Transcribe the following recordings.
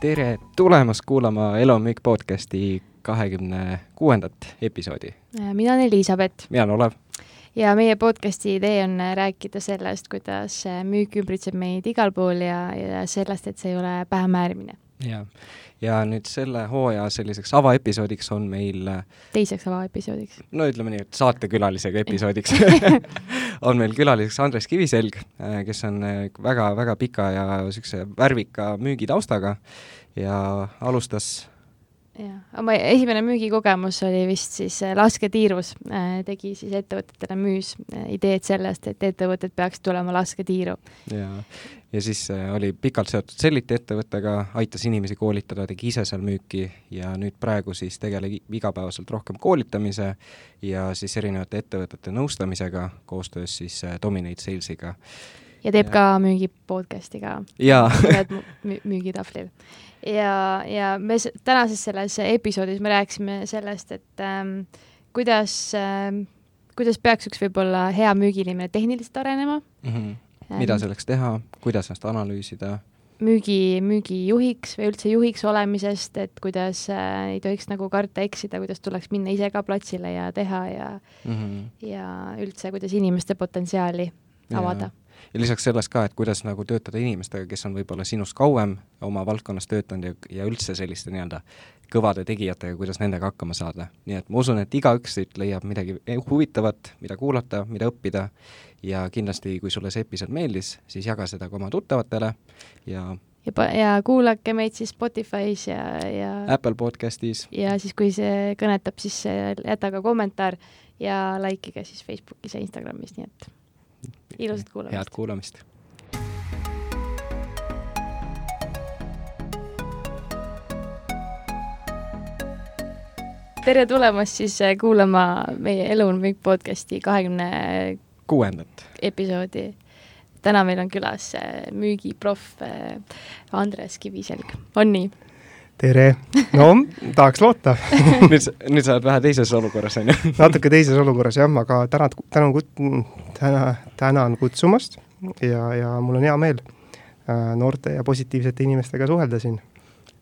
tere tulemast kuulama müük podcasti kahekümne kuuendat episoodi. mina olen Elizabeth. mina olen Olev. ja meie podcasti idee on rääkida sellest, kuidas müük ümbritseb meid igal pool ja, ja sellest, et see ei ole pähemäärimine. jaa, ja nüüd selle hooaja selliseks avaepisoodiks on meil teiseks avaepisoodiks. no ütleme nii, et saatekülalisega episoodiks on meil külaliseks Andres Kiviselg, kes on väga-väga pika ja niisuguse värvika müügitaustaga ja alustas jah, oma esimene müügikogemus oli vist siis lasketiirus, tegi siis ettevõtetele, müüs ideed sellest, et ettevõtted peaksid tulema lasketiiru. ja, ja siis oli pikalt seotud Selliti ettevõttega, aitas inimesi koolitada, tegi ise seal müüki ja nüüd praegu siis tegeleb igapäevaselt rohkem koolitamise ja siis erinevate ettevõtete nõustamisega koostöös siis Dominate Salesiga. ja teeb ja. ka müügi podcast'i ka. jaa. müügitahvlil ja, ja me tänases selles episoodis me rääkisime sellest, et ähm, kuidas ähm,, kuidas peaks üks võib-olla hea müügiinimene tehniliselt arenema mm. -hmm. Mida selleks teha, kuidas ennast analüüsida? müügi, müügijuhiks või üldse juhiks olemisest, et kuidas äh, ei tohiks nagu karta eksida, kuidas tuleks minna ise ka platsile ja teha ja mm, -hmm. ja üldse, kuidas inimeste potentsiaali avada ja lisaks sellest ka, et kuidas nagu töötada inimestega, kes on võib-olla sinust kauem oma valdkonnas töötanud ja, ja üldse selliste nii-öelda kõvade tegijatega, kuidas nendega hakkama saada. nii et ma usun, et igaüks siit leiab midagi huvitavat, mida kuulata, mida õppida ja kindlasti, kui sulle see episood meeldis, siis jaga seda ka oma tuttavatele ja ja, ja kuulake meid siis Spotify's ja, ja Apple podcastis. ja siis, kui see kõnetab, siis jäta ka kommentaar ja likeige siis Facebookis ja Instagramis, nii et ilusat kuulamist! head kuulamist! Tere tulemast siis äh, kuulama meie Elu on müük podcasti kahekümne kuuendat episoodi. täna meil on külas äh, müügiproff äh, Andres Kiviselg, on nii? tere, no tahaks loota nüüd sa, nüüd sa oled vähe teises olukorras, on ju? natuke teises olukorras jah, aga tänan, tänan kut-, täna, tänan kutsumast ja, ja mul on hea meel äh, noorte ja positiivsete inimestega suhelda siin.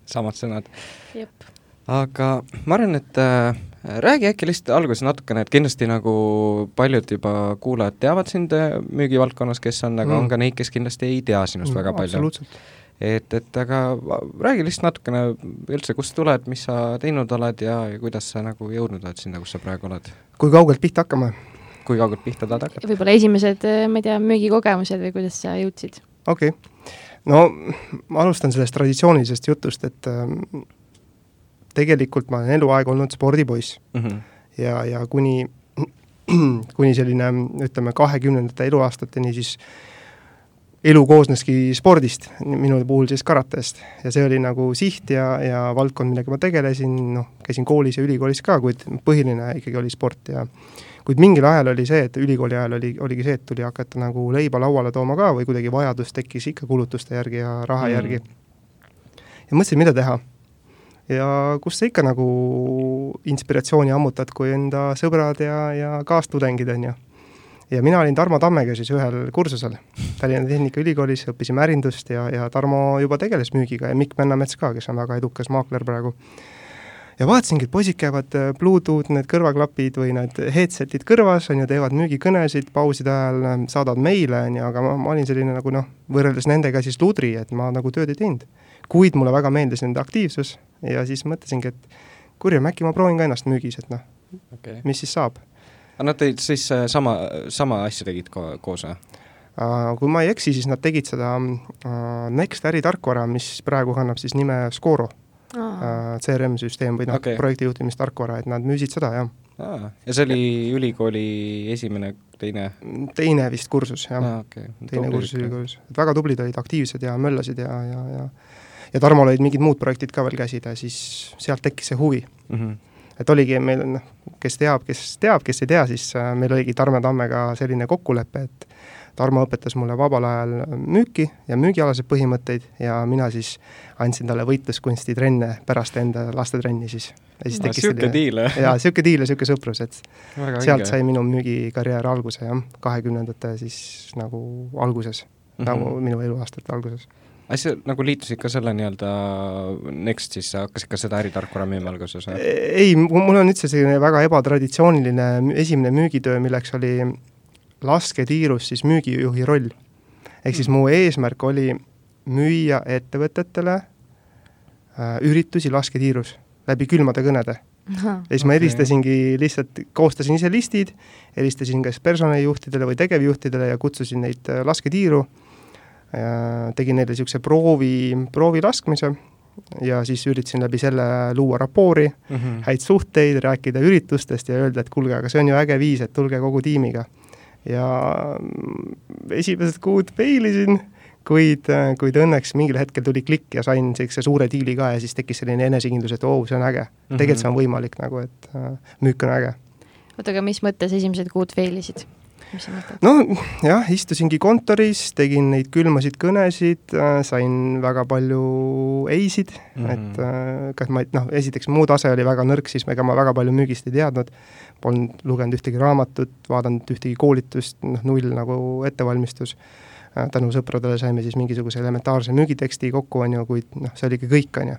samad sõnad. Aga ma arvan, et äh, räägi äkki lihtsalt alguses natukene, et kindlasti nagu paljud juba kuulajad teavad sind äh, müügivaldkonnas, kes on, aga mm. on ka neid, kes kindlasti ei tea sinust mm, väga palju. et, et aga räägi lihtsalt natukene üldse, kust sa tuled, mis sa teinud oled ja, ja kuidas sa nagu jõudnud oled sinna, kus sa praegu oled? kui kaugelt pihta hakkame? kui kaugelt pihta tahad hakata? võib-olla esimesed, ma ei tea, müügikogemused või kuidas sa jõudsid? okei okay., no ma alustan sellest traditsioonilisest jutust, et äh, tegelikult ma olen eluaeg olnud spordipoiss mm. -hmm. ja, ja kuni, kuni selline ütleme, kahekümnendate eluaastateni siis elu koosneski spordist, minu puhul siis karatest. ja see oli nagu siht ja, ja valdkond, millega ma tegelesin, noh, käisin koolis ja ülikoolis ka, kuid põhiline ikkagi oli sport ja kuid mingil ajal oli see, et ülikooli ajal oli, oligi see, et tuli hakata nagu leiba lauale tooma ka või kuidagi vajadus tekkis ikka kulutuste järgi ja raha mm. järgi. ja mõtlesin, mida teha. Ja kust sa ikka nagu inspiratsiooni ammutad, kui enda sõbrad ja, ja kaastudengid, on ju ja mina olin Tarmo Tammega siis ühel kursusel Tallinna Tehnikaülikoolis, õppisime ärindust ja, ja Tarmo juba tegeles müügiga ja Mikk Männamets ka, kes on väga edukas maakler praegu. ja vaatasingi, et poisid käivad äh, Bluetooth, need kõrvaklapid või need headset'id kõrvas, on ju, teevad müügikõnesid pauside ajal, äh, saadavad meile, on ju, aga ma, ma olin selline nagu noh, võrreldes nendega siis ludri, et ma nagu tööd ei teinud. Kuid mulle väga meeldis nende aktiivsus ja siis mõtlesingi, et kurjam, äkki ma proovin ka ennast müügis, et noh okay., mis siis saab aga nad tegid siis äh, sama, sama asja tegid ko koos või? Uh, kui ma ei eksi, siis nad tegid seda uh, Next äritarkvara, mis praegu kannab siis nime Scoro uh,. CRM-süsteem või noh okay., projektijuhtimistarkvara, et nad müüsid seda, jah. Ah, ja see oli ülikooli esimene, teine? teine vist kursus, jah ah,. Okay. teine kursus ülikoolis. et väga tublid olid, aktiivsed ja möllasid ja, ja, ja ja Tarmol olid mingid muud projektid ka veel käsil ja siis sealt tekkis see huvi mm. -hmm et oligi meil noh, kes teab, kes teab, kes ei tea, siis äh, meil oligi Tarmo Tammega selline kokkulepe, et Tarmo õpetas mulle vabal ajal müüki ja müügialaseid põhimõtteid ja mina siis andsin talle võitluskunsti trenne pärast enda lastetrenni siis. ja siis tekkis niisugune diil, jaa, niisugune diil ja niisugune sõprus, et Väga sealt õige. sai minu müügikarjäär alguse jah, kahekümnendate siis nagu alguses mm, -hmm. nagu minu eluaastate alguses aga sa nagu liitusid ka selle nii-öelda Next, siis sa hakkasid ka seda äritarkvara müüma alguses või? ei, mul on üldse selline väga ebatraditsiooniline esimene müügitöö, milleks oli lasketiirus siis müügijuhi roll. ehk siis mu eesmärk oli müüa ettevõtetele äh, üritusi lasketiirus läbi külmade kõnede ja siis ma helistasingi lihtsalt, koostasin ise listid, helistasin kas personalijuhtidele või tegevjuhtidele ja kutsusin neid äh, lasketiiru, tegin neile niisuguse proovi, proovi laskmise ja siis üritasin läbi selle luua rapoori mm, -hmm. häid suhteid, rääkida üritustest ja öelda, et kuulge, aga see on ju äge viis, et tulge kogu tiimiga. ja mm, esimesed kuud peilisin kuid, äh, kuid õnneks mingil hetkel tuli klikk ja sain niisuguse suure diili ka ja siis tekkis selline enesekindlus, et oo oh,, see on äge mm. -hmm. tegelikult see on võimalik nagu, et äh, müük on äge. oota, aga mis mõttes esimesed kuud fail isid? Mis sa mõtled? no jah, istusingi kontoris, tegin neid külmasid kõnesid äh,, sain väga palju ei-sid mm, -hmm. et äh, kas ma, noh, esiteks mu tase oli väga nõrk, siis ega ma väga palju müügist ei teadnud, polnud lugenud ühtegi raamatut, vaadanud ühtegi koolitust, noh, null nagu ettevalmistus Äh, tänu sõpradele saime siis mingisuguse elementaarse müügiteksti kokku, on ju, kuid noh, see oligi kõik, on ju.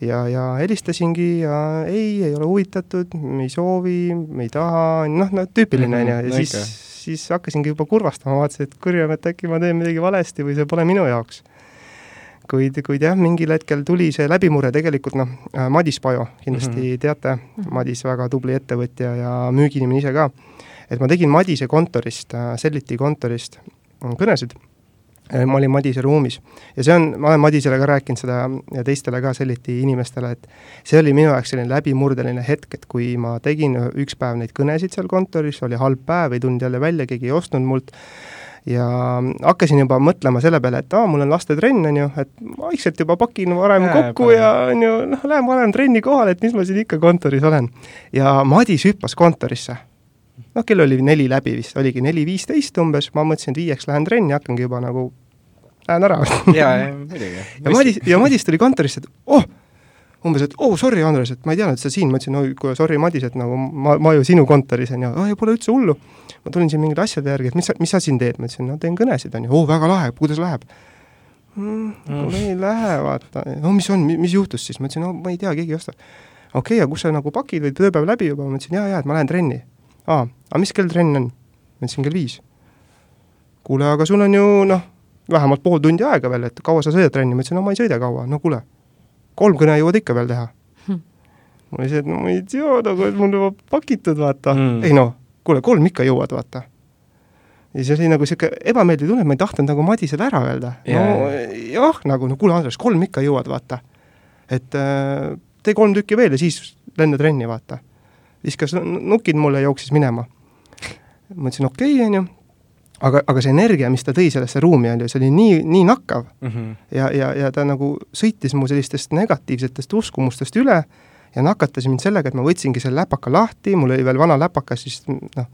Ja, ja helistasingi ja ei, ei ole huvitatud, ei soovi, ei taha, noh, no tüüpiline, on ju, ja siis, siis hakkasingi juba kurvastama, vaatasin, et kurjam, et äkki ma teen midagi valesti või see pole minu jaoks. Kuid, kuid jah, mingil hetkel tuli see läbimurre tegelikult noh, Madis Pajo, kindlasti mm -hmm. teate, mhm. Madis väga tubli ettevõtja ja müügiinimene ise ka, et ma tegin Madise kontorist, äh, Selliti kontorist kõnesid, ma olin Madise ruumis. Ja see on, ma olen Madisele ka rääkinud seda ja teistele ka Selliti inimestele, et see oli minu jaoks selline läbimurdeline hetk, et kui ma tegin üks päev neid kõnesid seal kontoris, oli halb päev, ei tulnud jälle välja, keegi ei ostnud mult, ja hakkasin juba mõtlema selle peale, et aa, mul on lastetrenn, on ju, et vaikselt juba pakin varem Jää, kokku ja on ju, noh, lähen varem trenni kohale, et mis ma siin ikka kontoris olen. ja Madis hüppas kontorisse noh, kell oli neli läbi vist, oligi neli viisteist umbes, ma mõtlesin, et viieks lähen trenni, hakkangi juba nagu, lähen ära. jaa, muidugi. ja Madis, ja Madis tuli kontorisse, et oh, umbes, et oh, sorry, Andres, et ma ei teadnud, et sa siin, ma ütlesin, oi, kuule, sorry, Madis, et nagu ma, ma ju sinu kontoris on ju, oi, pole üldse hullu. ma tulin siin mingite asjade järgi, et mis sa, mis sa siin teed, ma ütlesin, no teen kõnesid, on ju, oo, väga lahe, kuidas läheb mm,? kuule, ei lähe, vaata, no mis on, mis juhtus siis, ma ütlesin, no ma ei tea, keegi ei osta. okei okay,, aga kus sa nagu pakid või tööpäev läbi juba, ma ütlesin, jaa, jaa, et ma lähen trenni aa, aga mis kell trenn on? ma ütlesin kell viis. kuule, aga sul on ju noh, vähemalt pool tundi aega veel, et kaua sa sõidad trenni, ma ütlesin, no ma ei sõida kaua, no kuule, kolm kõne jõuad ikka veel teha hm.. ma see, et no ma ei tea nagu, et mul juba pakitud, vaata mm., ei noh, kuule, kolm ikka jõuad, vaata ja siis oli nagu niisugune ebameeldiv tunne, et ma ei tahtnud nagu Madisele ära öelda yeah.. no jah, nagu no kuule, Andres, kolm ikka jõuad, vaata. et äh, tee kolm tükki veel ja siis lenda trenni, vaata viskas nukid mulle ja jooksis minema. Ma ütlesin okei okay,, on ju, aga, aga see energia, mis ta tõi sellesse ruumi, on ju, see oli nii, nii nakkav mm. -hmm. ja, ja, ja ta nagu sõitis mu sellistest negatiivsetest uskumustest üle ja nakatas mind sellega, et ma võtsingi selle läpaka lahti, mul oli veel vana läpakas, siis noh,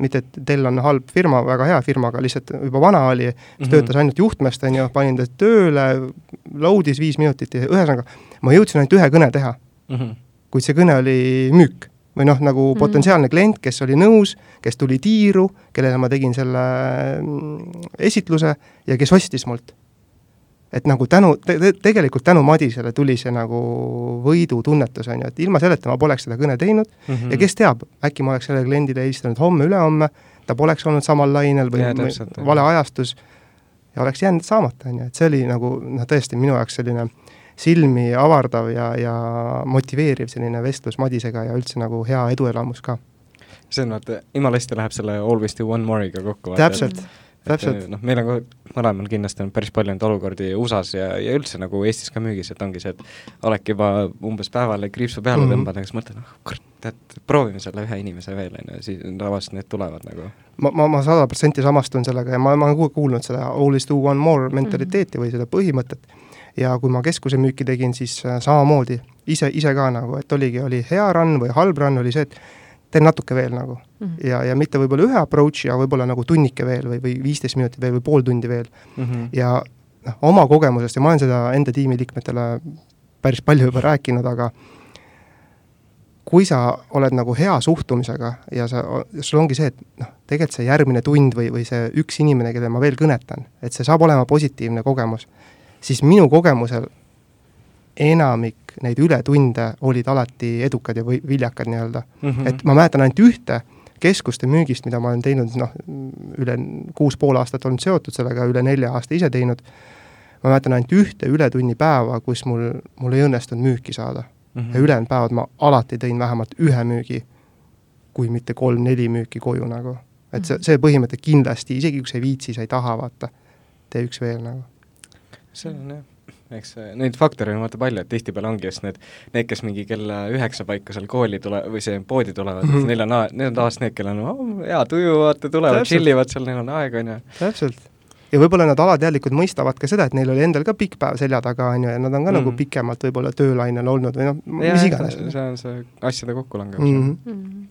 mitte et Dell on halb firma, väga hea firma, aga lihtsalt juba vana oli, mis mm -hmm. töötas ainult juhtmest, on ju, panin ta tööle, load'is viis minutit ja ühesõnaga, ma jõudsin ainult ühe kõne teha mm. -hmm. kuid see kõne oli müük või noh, nagu mm. potentsiaalne klient, kes oli nõus, kes tuli tiiru, kellele ma tegin selle mm, esitluse ja kes ostis mult. et nagu tänu te,, te, tegelikult tänu Madisele tuli see nagu võidutunnetus, on ju, et ilma selleta ma poleks seda kõne teinud mm -hmm. ja kes teab, äkki ma oleks sellele kliendile helistanud homme-ülehomme, ta poleks olnud samal lainel või, ja, täpselt, või vale ajastus ja oleks jäänud saamata, on ju, et see oli nagu noh, tõesti minu jaoks selline silmi avardav ja, ja motiveeriv selline vestlus Madisega ja üldse nagu hea eduelamus ka. see on vaata, jumala hästi läheb selle Always do one more'iga kokku. täpselt, täpselt. noh, meil on ka mõlemal kindlasti on päris palju neid olukordi USA-s ja, ja üldse nagu Eestis ka müügis, et ongi see, et oled juba umbes päevale kriipsu peale mm -hmm. tõmbad, aga siis mõtled, noh kurat, tead, proovime selle ühe inimese veel, on ju, siis tavaliselt need tulevad nagu. ma, ma, ma sada protsenti samastun sellega ja ma, ma olen kuulnud seda always do one more mentaliteeti mm -hmm. või seda põhimõtet ja kui ma keskuse müüki tegin, siis äh, samamoodi, ise, ise ka nagu, et oligi, oli hea run või halb run, oli see, et teen natuke veel nagu mm. -hmm. ja, ja mitte võib-olla ühe approach'i, aga võib-olla nagu tunnike veel või, või viisteist minutit veel või pool tundi veel mm. -hmm. ja noh, oma kogemusest ja ma olen seda enda tiimiliikmetele päris palju juba rääkinud, aga kui sa oled nagu hea suhtumisega ja sa, sul ongi see, et noh, tegelikult see järgmine tund või, või see üks inimene, kelle ma veel kõnetan, et see saab olema positiivne kogemus siis minu kogemusel enamik neid ületunde olid alati edukad ja või viljakad nii-öelda mm. -hmm. et ma mäletan ainult ühte keskuste müügist, mida ma olen teinud noh, üle kuus pool aastat olnud seotud sellega, üle nelja aasta ise teinud, ma mäletan ainult ühte ületunnipäeva, kus mul, mul ei õnnestunud müüki saada mm. -hmm. ja ülejäänud päevad ma alati tõin vähemalt ühe müügi, kui mitte kolm-neli müüki koju nagu. et see, see põhimõte kindlasti, isegi kui sa ei viitsi, sa ei taha, vaata, tee üks veel nagu. See on jah eks neid faktoreid on vaata palju, et tihtipeale ongi just need, need, kes mingi kella üheksa paiku seal kooli tule- või see poodi tulevad mm, -hmm. neil on, need on tavaliselt need, kellel on oh, hea tuju, vaata, tulevad, chill ivad seal, neil on aega, on ju. täpselt. ja võib-olla nad alateadlikult mõistavad ka seda, et neil oli endal ka pikk päev selja taga, on ju, ja nad on ka mm -hmm. nagu pikemalt võib-olla töölainel olnud või noh, mis iganes. see on see asjade kokkulangemine mm. -hmm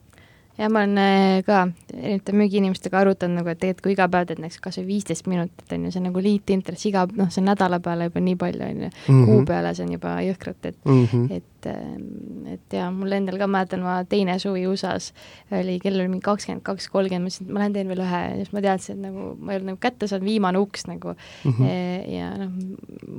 ja ma olen äh, ka erinevate müügiinimestega arutanud nagu, et tegelikult kui iga päev teed näiteks kas või viisteist minutit, on ju, see on nagu liitintress iga, noh, see on nädala peale juba nii palju, on ju, kuu mhm. peale see on juba jõhkralt, et mm, -hmm. et, äh, et jaa, mul endal ka, mäletan, ma teine suvi USA-s oli, kell oli mingi kakskümmend kaks, kolmkümmend, ma ütlesin, et ma lähen teen veel ühe ja siis ma teadsin, et nagu ma ei olnud nagu kätte saanud, viimane uks nagu mm. -hmm. ja, ja noh,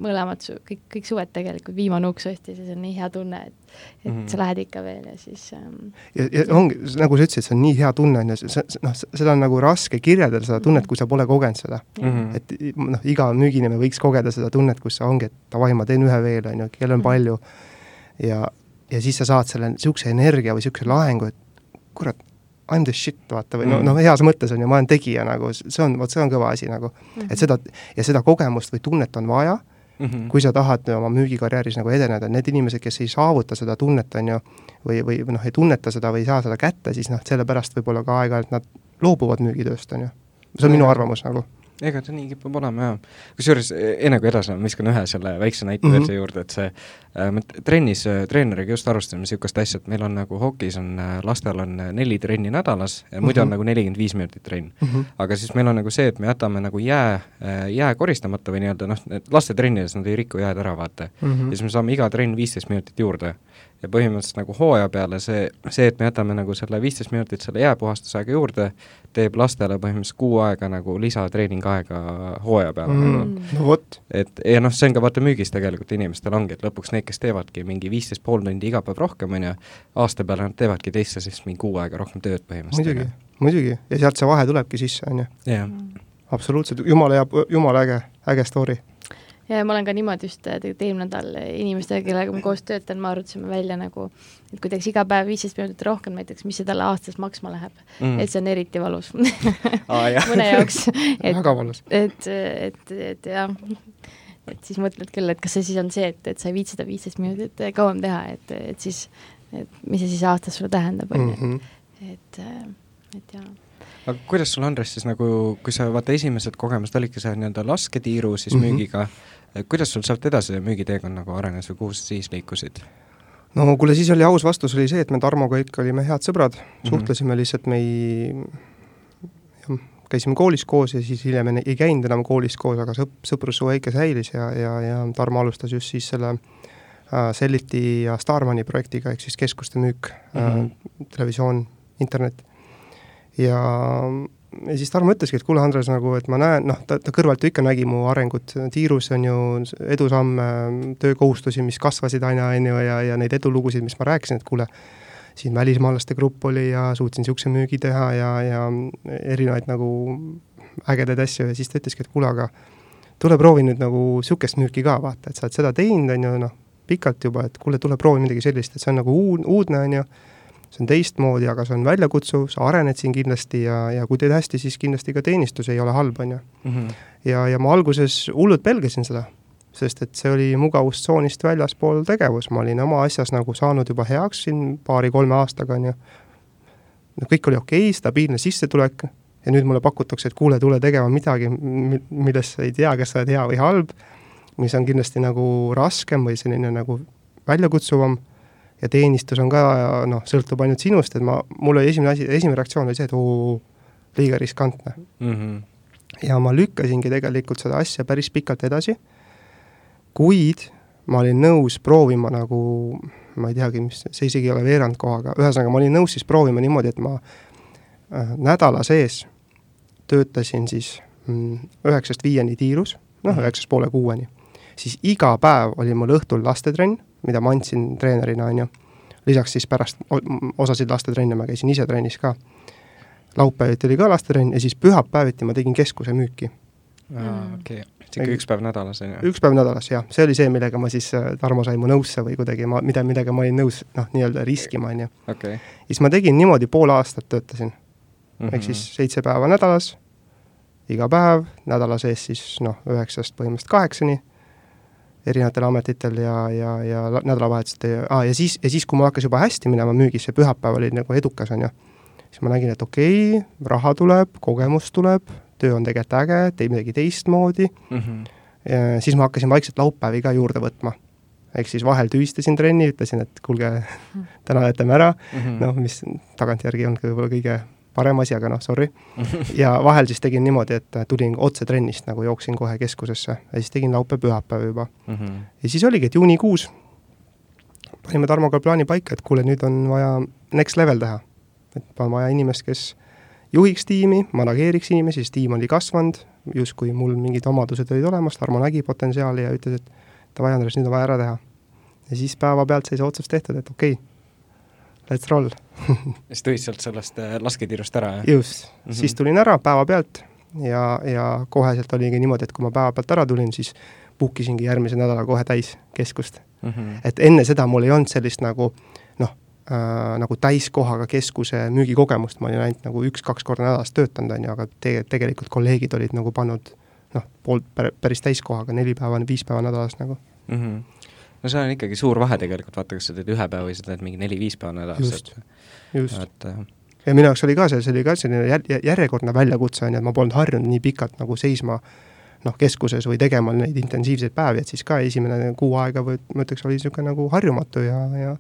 mõlemad su-, kõik, kõik suved tegelikult viimane uks ostis ja see on nii hea tunne, et et mm -hmm. sa lähed ikka veel ja siis ähm, ja, ja ongi, nagu sa ütlesid, see on nii hea tunne, on ju, see, noh, seda on nagu raske kirjeldada, seda tunnet, kui sa pole kogenud seda mm. -hmm. et noh, iga müügiinimene võiks kogeda seda tunnet, kus sa ongi, et davai, ma teen ühe veel, on ju, kell on mhm. palju, ja, ja siis sa saad selle niisuguse energia või niisuguse laengu, et kurat, I m the shit, vaata, või mm. -hmm. no, no heas mõttes on ju, ma olen tegija nagu, see on, vot see on kõva asi nagu mm. -hmm. et seda, ja seda kogemust või tunnet on vaja mm, -hmm. kui sa tahad oma müügikarjääris nagu edeneda, need inimesed, kes ei saavuta seda tunnet, on ju, või, või, või noh, ei tunneta seda või ei saa seda kätte, siis noh, sellepärast võib-olla ka aeg-ajalt nad loobuvad müügitööst, on ju. see on minu arvamus nagu ega ta nii kipub olema, jah. kusjuures e-, enne kui edasi läheme, viskan ühe selle väikse näite mm -hmm. veel siia juurde, et see äh, me trennis äh, treeneriga just arutasime niisugust asja, et meil on nagu hokis on äh,, lastel on äh, neli trenni nädalas ja muidu mm -hmm. on nagu nelikümmend viis minutit trenn mm. -hmm. aga siis meil on nagu see, et me jätame nagu jää äh,, jää koristamata või nii-öelda noh, lastetrennides nad ei riku jääd ära, vaata mm. -hmm. ja siis me saame iga trenn viisteist minutit juurde ja põhimõtteliselt nagu hooaja peale see, see, et me jätame nagu selle viisteist minutit selle jääpuhastusaega juurde, teeb lastele põhimõtteliselt kuu aega nagu lisatreeningaega hooaja peale mm,. Nagu. no vot. et ja noh, see on ka vaata müügis tegelikult inimestel ongi, et lõpuks need, kes teevadki mingi viisteist pool tundi iga päev rohkem, on ju, aasta peale nad teevadki teisse siis mingi kuu aega rohkem tööd põhimõtteliselt. muidugi, muidugi, ja sealt see vahe tulebki sisse, on ju. jah. absoluutselt, jumala hea, jumala äge, äge story ja ma olen ka niimoodi just tegelikult eelmine nädal inimestega, kellega ma koos töötan, me arutasime välja nagu, et kui teeks iga päev viisteist minutit rohkem näiteks, mis see talle aastas maksma läheb. Mm.. et see on eriti valus. Ah, mõne jaoks. väga valus. et, et, et, et jah, et siis mõtled küll, et kas see siis on see, et, et sa ei viitsi seda viisteist minutit kauem teha, et, et siis, et mis see siis aastas sulle tähendab, on ju, mhm. et, et jaa aga kuidas sul, Andres, siis nagu, kui sa vaata esimesed kogemused olidki see nii-öelda lasketiiru siis mm -hmm. müügiga, kuidas sul sealt edasi müügiteekond nagu arenes või kuhu sa siis liikusid? no kuule, siis oli aus vastus oli see, et me Tarmoga ikka olime head sõbrad mm, -hmm. suhtlesime lihtsalt, me ei, jah, käisime koolis koos ja siis hiljem ei käinud enam koolis koos, aga sõp-, sõprussuhe ikka säilis ja, ja, ja Tarmo alustas just siis selle äh, Selliti ja Starmani projektiga, ehk siis keskuste müük mm, -hmm. äh, televisioon, internet. Ja ja siis Tarmo ütleski, et kuule, Andres, nagu, et ma näen, noh, ta, ta kõrvalt ju ikka nägi mu arengut, tiirus on ju edusamme, töökohustusi, mis kasvasid aina, on ju, ja, ja neid edulugusid, mis ma rääkisin, et kuule, siin välismaalaste grupp oli ja suutsin niisuguse müügi teha ja, ja erinevaid nagu ägedaid asju ja siis ta ütleski, et kuule, aga tule proovi nüüd nagu niisugust müüki ka, vaata, et sa oled seda teinud, on ju, noh, pikalt juba, et kuule, tule proovi midagi sellist, et see on nagu uud, uudne, on ju see on teistmoodi, aga see on väljakutsuv, sa arened siin kindlasti ja, ja kui teed hästi, siis kindlasti ka teenistus ei ole halb, on ju. Mhm. ja, ja ma alguses hullult pelgasin seda, sest et see oli mugavustsoonist väljaspool tegevus, ma olin oma asjas nagu saanud juba heaks siin paari-kolme aastaga, on ju. no kõik oli okei okay,, stabiilne sissetulek ja nüüd mulle pakutakse, et kuule, tule tegema midagi, millest sa ei tea, kas sa oled hea või halb, mis on kindlasti nagu raskem või selline nagu väljakutsuvam ja teenistus on ka noh, sõltub ainult sinust, et ma, mul oli esimene asi, esimene reaktsioon oli see, et oo, liiga riskantne mm. -hmm. ja ma lükkasingi tegelikult seda asja päris pikalt edasi, kuid ma olin nõus proovima nagu, ma ei teagi, mis, see isegi ei ole veerandkohaga, ühesõnaga ma olin nõus siis proovima niimoodi, et ma äh, nädala sees töötasin siis mm, üheksast viieni tiirus, noh, mhm. üheksast poole kuueni siis iga päev oli mul õhtul lastetrenn, mida ma andsin treenerina, on ju. lisaks siis pärast osasid lastetrenne ma käisin ise trennis ka. laupäeviti oli ka lastetrenn ja siis pühapäeviti ma tegin keskuse müüki. okei, sihuke üks päev nädalas, on ju? üks päev nädalas, jah. see oli see, millega ma siis, äh, Tarmo sai mu nõusse või kuidagi ma, mida, millega ma olin nõus noh, nii-öelda riskima, on ju. siis ma tegin niimoodi, pool aastat töötasin mm -hmm.. ehk siis seitse päeva nädalas, iga päev, nädala sees siis noh, üheksast põhimõtteliselt kaheksani erinevatel ametitel ja, ja, ja nädalavahetustel ja ah,, ja siis, ja siis, kui mul hakkas juba hästi minema müügis, see pühapäev oli nagu edukas, on ju, siis ma nägin, et okei okay,, raha tuleb, kogemus tuleb, töö on tegelikult äge, teeb midagi teistmoodi mm, -hmm. siis ma hakkasin vaikselt laupäevi ka juurde võtma. ehk siis vahel tühistasin trenni, ütlesin, et kuulge, täna jätame ära mm, -hmm. noh, mis tagantjärgi on võib-olla kõige parem asi, aga noh, sorry. ja vahel siis tegin niimoodi, et tulin otse trennist nagu jooksin kohe keskusesse ja siis tegin laupäev-pühapäev juba mm. -hmm. ja siis oligi, et juunikuus panime Tarmoga plaani paika, et kuule, nüüd on vaja next level teha. et on vaja inimest, kes juhiks tiimi, manageeriks inimesi, siis tiim oli kasvanud, justkui mul mingid omadused olid olemas, Tarmo nägi potentsiaali ja ütles, et davai, Andres, nüüd on vaja ära teha. ja siis päevapealt sai see otsus tehtud, et okei okay,, let's roll siis tulid sealt sellest äh, lasketirust ära, jah? just mm, -hmm. siis tulin ära päevapealt ja, ja koheselt oligi niimoodi, et kui ma päevapealt ära tulin, siis book isingi järgmise nädala kohe täis keskust mm. -hmm. et enne seda mul ei olnud sellist nagu noh äh,, nagu täiskohaga keskuse müügikogemust, ma olin ainult nagu üks-kaks korda nädalas töötanud, on ju, aga te tegelikult kolleegid olid nagu pannud noh, pool, päris täiskohaga, neli päeva, viis päeva nädalas nagu mm. -hmm no see on ikkagi suur vahe tegelikult, vaata, kas sa teed ühe päeva või sa teed mingi neli-viis päeva nädalas, et just. ja minu jaoks oli ka see, see oli ka selline jär-, järjekordne väljakutse, on ju, et ma polnud harjunud nii pikalt nagu seisma noh, keskuses või tegema neid intensiivseid päevi, et siis ka esimene kuu aega või ma ütleks, oli niisugune nagu harjumatu ja, ja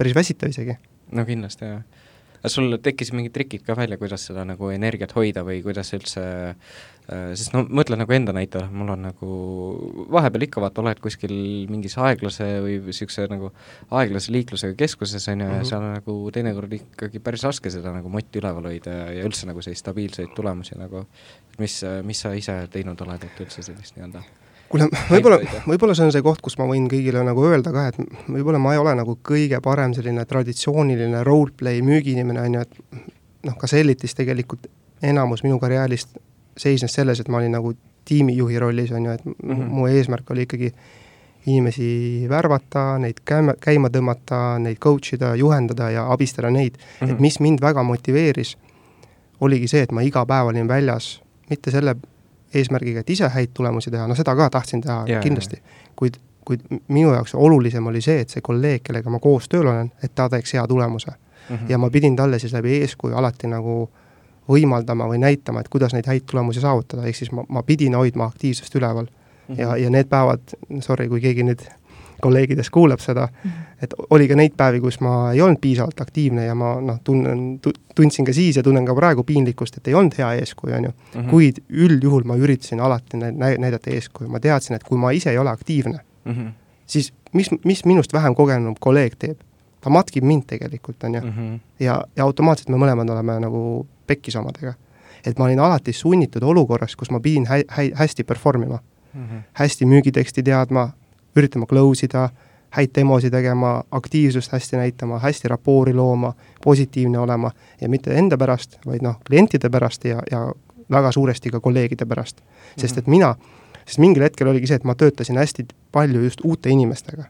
päris väsitav isegi. no kindlasti, jah kas sul tekkisid mingid trikid ka välja, kuidas seda nagu energiat hoida või kuidas üldse äh, sest no mõtle nagu enda näitel, mul on nagu vahepeal ikka vaata, oled kuskil mingis aeglase või niisuguse nagu aeglase liiklusega keskuses, on ju, ja -hmm. seal on nagu teinekord ikkagi päris raske seda nagu motti üleval hoida ja, ja üldse nagu selliseid stabiilseid tulemusi nagu, mis, mis sa ise teinud oled, et üldse sellist nii-öelda kuule, võib-olla, võib-olla see on see koht, kus ma võin kõigile nagu öelda ka, et võib-olla ma ei ole nagu kõige parem selline traditsiooniline roleplay müügiinimene, on ju, et noh, ka Sellitis tegelikult enamus minu karjäärist seisnes selles, et ma olin nagu tiimijuhi rollis, on ju, et mm -hmm. mu eesmärk oli ikkagi inimesi värvata, neid käima, käima tõmmata, neid coach ida, juhendada ja abistada neid mm, -hmm. et mhm. mis mind väga motiveeris, oligi see, et ma iga päev olin väljas, mitte selle eesmärgiga, et ise häid tulemusi teha, no seda ka tahtsin teha yeah, kindlasti, kuid, kuid minu jaoks olulisem oli see, et see kolleeg, kellega ma koos tööl olen, et ta teeks hea tulemuse mm. -hmm. ja ma pidin talle siis läbi eeskuju alati nagu võimaldama või näitama, et kuidas neid häid tulemusi saavutada, ehk siis ma, ma pidin hoidma aktiivsust üleval mm. -hmm. ja, ja need päevad, sorry, kui keegi nüüd kolleegidest kuulab seda -hmm. et oli ka neid päevi, kus ma ei olnud piisavalt aktiivne ja ma noh, tunnen, tundsin ka siis ja tunnen ka praegu piinlikkust, et ei olnud hea eeskuju, on ju mm. -hmm. kuid üldjuhul ma üritasin alati nä-, näidata eeskuju, ma teadsin, et kui ma ise ei ole aktiivne mm, -hmm. siis mis, mis minust vähem kogenud kolleeg teeb? ta matkib mind tegelikult, on ju mm. -hmm. ja, ja automaatselt me mõlemad oleme nagu pekkis omadega. et ma olin alati sunnitud olukorras, kus ma pidin hä-, hä-, hästi perform ima mm. -hmm. hästi müügiteksti teadma, üritama close ida, häid demosid tegema, aktiivsust hästi näitama, hästi rapoori looma, positiivne olema ja mitte enda pärast, vaid noh, klientide pärast ja, ja väga suuresti ka kolleegide pärast. sest et mina, sest mingil hetkel oligi see, et ma töötasin hästi palju just uute inimestega.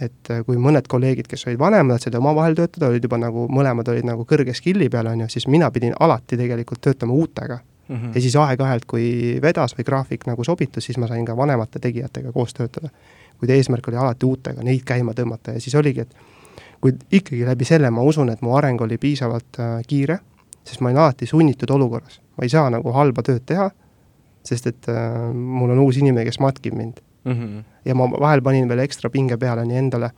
et äh, kui mõned kolleegid, kes olid vanemad, said omavahel töötada, olid juba nagu, mõlemad olid nagu kõrge skill'i peal, on ju, siis mina pidin alati tegelikult töötama uutega mm. -hmm. ja siis aeg-ajalt, kui vedas või graafik nagu sobitus, siis ma sain ka vanemate tegijatega koos töötada. kuid eesmärk oli alati uutega, neid käima tõmmata ja siis oligi, et kuid ikkagi läbi selle ma usun, et mu areng oli piisavalt äh, kiire, sest ma olin alati sunnitud olukorras. ma ei saa nagu halba tööd teha, sest et äh, mul on uus inimene, kes matkib mind mm. -hmm. ja ma vahel panin veel ekstra pinge peale nii endale,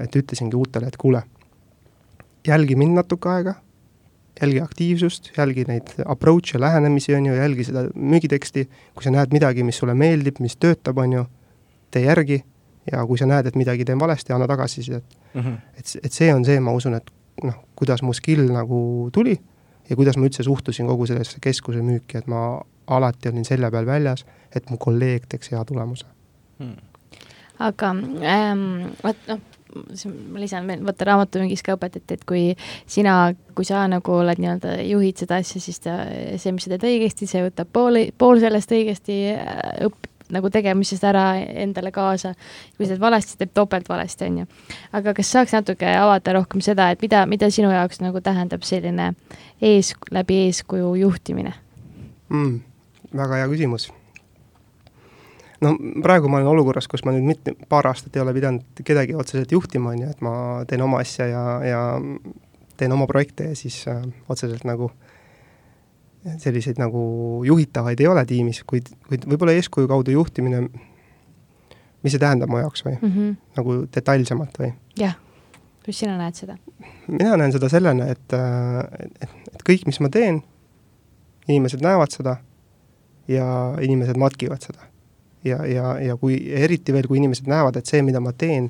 et ütlesingi uutele, et kuule, jälgi mind natuke aega jälgi aktiivsust, jälgi neid approach'e, lähenemisi, on ju, jälgi seda müügiteksti, kui sa näed midagi, mis sulle meeldib, mis töötab, on ju, tee järgi ja kui sa näed, et midagi teen valesti, anna tagasisidet mm. -hmm. et, et see on see, ma usun, et noh, kuidas mu skill nagu tuli ja kuidas ma üldse suhtusin kogu sellesse keskuse müüki, et ma alati olin selja peal väljas, et mu kolleeg teeks hea tulemuse hmm.. aga ähm, vot noh, ma lisan veel, vaata raamatumüügis ka õpetati, et kui sina, kui sa nagu oled nii-öelda, juhid seda asja, siis ta, see, mis sa teed õigesti, see võtab pool, pool sellest õigesti õp-, nagu tegemisest ära endale kaasa. kui sa teed valesti, teeb topelt valesti, on ju. aga kas saaks natuke avada rohkem seda, et mida, mida sinu jaoks nagu tähendab selline ees, läbi eeskuju juhtimine mm,? väga hea küsimus. No praegu ma olen olukorras, kus ma nüüd mitte, paar aastat ei ole pidanud kedagi otseselt juhtima, on ju, et ma teen oma asja ja, ja teen oma projekte ja siis äh, otseselt nagu äh, selliseid nagu juhitavaid ei ole tiimis, kuid, kuid võib-olla eeskuju kaudu juhtimine, mis see tähendab mu jaoks või mm? -hmm. nagu detailsemalt või? jah, kuidas sina näed seda? mina näen seda sellena, et, et, et kõik, mis ma teen, inimesed näevad seda ja inimesed matkivad seda. Ja, ja, ja kui, eriti veel, kui inimesed näevad, et see, mida ma teen,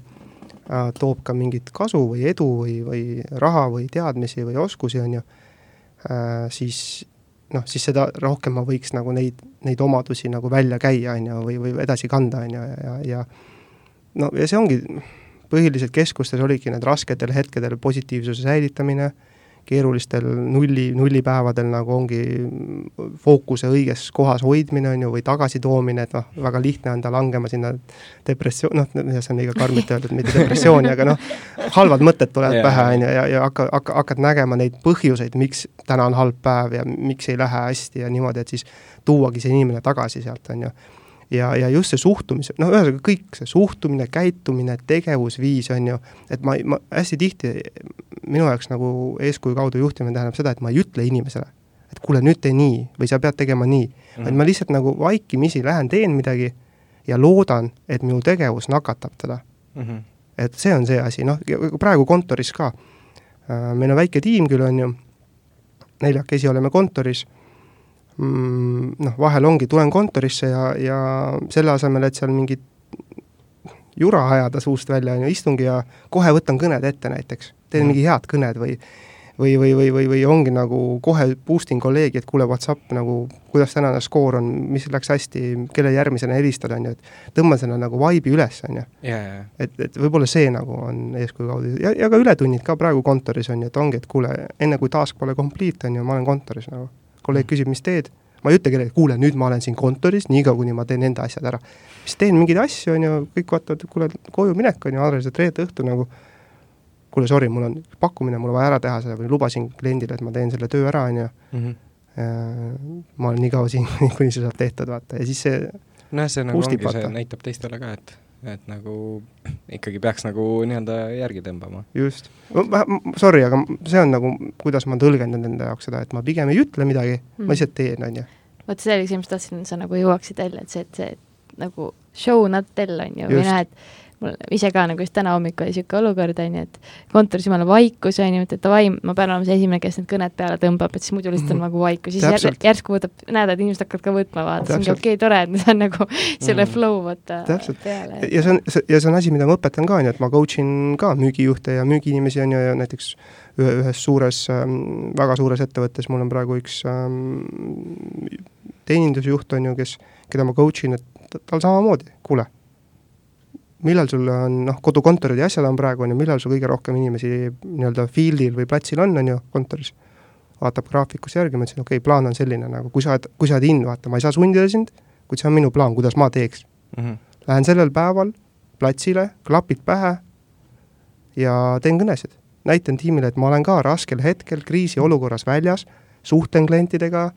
äh, toob ka mingit kasu või edu või, või raha või teadmisi või oskusi, on ju, äh, siis noh, siis seda rohkem ma võiks nagu neid, neid omadusi nagu välja käia, on ju, või, või edasi kanda, on ju, ja, ja, ja no ja see ongi, põhiliselt keskustes oligi need rasketel hetkedel positiivsuse säilitamine äh,, keerulistel nulli, nullipäevadel nagu ongi fookuse õiges kohas hoidmine, on ju, või tagasitoomine, et noh, väga lihtne on ta langema sinna depressioon, noh, see on liiga karmilt öeldud, mitte depressiooni, aga noh, halvad mõtted tulevad yeah. pähe, on ju, ja, ja hakka, hakka, hakkad nägema neid põhjuseid, miks täna on halb päev ja miks ei lähe hästi ja niimoodi, et siis tuuagi see inimene tagasi sealt, on ju ja, ja just see suhtumise, noh, ühesõnaga kõik see suhtumine, käitumine, tegevusviis, on ju, et ma, ma hästi tihti, minu jaoks nagu eeskuju kaudu juhtimine tähendab seda, et ma ei ütle inimesele, et kuule, nüüd tee nii või sa pead tegema nii mm, -hmm. vaid ma lihtsalt nagu vaikimisi lähen, teen midagi ja loodan, et minu tegevus nakatab teda mm. -hmm. et see on see asi, noh, praegu kontoris ka, äh, meil on väike tiim küll, on ju, neljakesi oleme kontoris noh, vahel ongi, tulen kontorisse ja, ja selle asemel, et seal mingit jura ajada suust välja, on ju, istungi ja kohe võtan kõned ette näiteks, teen mm. mingi head kõned või või, või, või, või, või ongi nagu kohe boost in kolleegi, et kuule, Whatsapp nagu, kuidas tänane skoor on, mis läks hästi, kelle järgmisena helistada, on ju, et tõmban selle nagu vibe'i üles, on ju. et, et võib-olla see nagu on eeskuju kaudu ja, ja ka ületunnid ka praegu kontoris on ju, et ongi, et kuule, enne kui task pole complete, on ju, ma olen kontoris nagu kolleeg küsib, mis teed, ma ei ütle kellelegi, kuule, nüüd ma olen siin kontoris, niikaua kuni ma teen enda asjad ära. siis teen mingeid asju, on ju, kõik vaatavad, kuule, koju minek on ju, Andres, et reede õhtul nagu kuule, sorry, mul on pakkumine, mul on vaja ära teha see või lubasin kliendile, et ma teen selle töö ära, on ju. Mhm. ma olen nii kaua siin, kuni see saab tehtud, vaata, ja siis see nojah, see nagu ongi, see näitab teistele ka, et et nagu ikkagi peaks nagu nii-öelda järgi tõmbama. just, sorry, aga see on nagu, kuidas ma tõlgendan enda jaoks seda, et ma pigem ei ütle midagi mm., ma lihtsalt teen, on ju. vot see oli see, mis tahtsin, sa nagu jõuaksid välja, et see, et see nagu show not tell on ju, või noh, et mul ise ka nagu just täna hommikul oli niisugune olukord, on ju, et kontoris jumala vaikus, on ju, et davai, ma pean olema see esimene, kes need kõned peale tõmbab, et siis muidu lihtsalt on mhm. nagu vaikus, siis jär, järsku võtab, näed, et inimesed hakkavad ka võtma, vaata, siis ongi okei okay,, tore, et ma saan nagu selle mm. flow võtta Täpselt. ja see on, ja see on asi, mida ma õpetan ka, on ju, et ma coach in ka müügijuhte ja müügiinimesi, on ju, ja näiteks ühe, ühes suures ähm,, väga suures ettevõttes mul on praegu üks ähm, teenindusjuht, on ju, kes, keda ma coach in, et tal samamoodi, kuule millal sul on noh, kodukontorid ja asjad on praegu, on ju, millal sul kõige rohkem inimesi nii-öelda field'il või platsil on, on ju, kontoris, vaatab graafikus järgi, ma ütlesin, okei okay,, plaan on selline nagu, kui sa oled, kui sa oled in, vaata, ma ei saa sundida sind, kuid see on minu plaan, kuidas ma teeks mm. -hmm. Lähen sellel päeval platsile, klapid pähe ja teen kõnesid. näitan tiimile, et ma olen ka raskel hetkel kriisiolukorras väljas, suhtlen klientidega,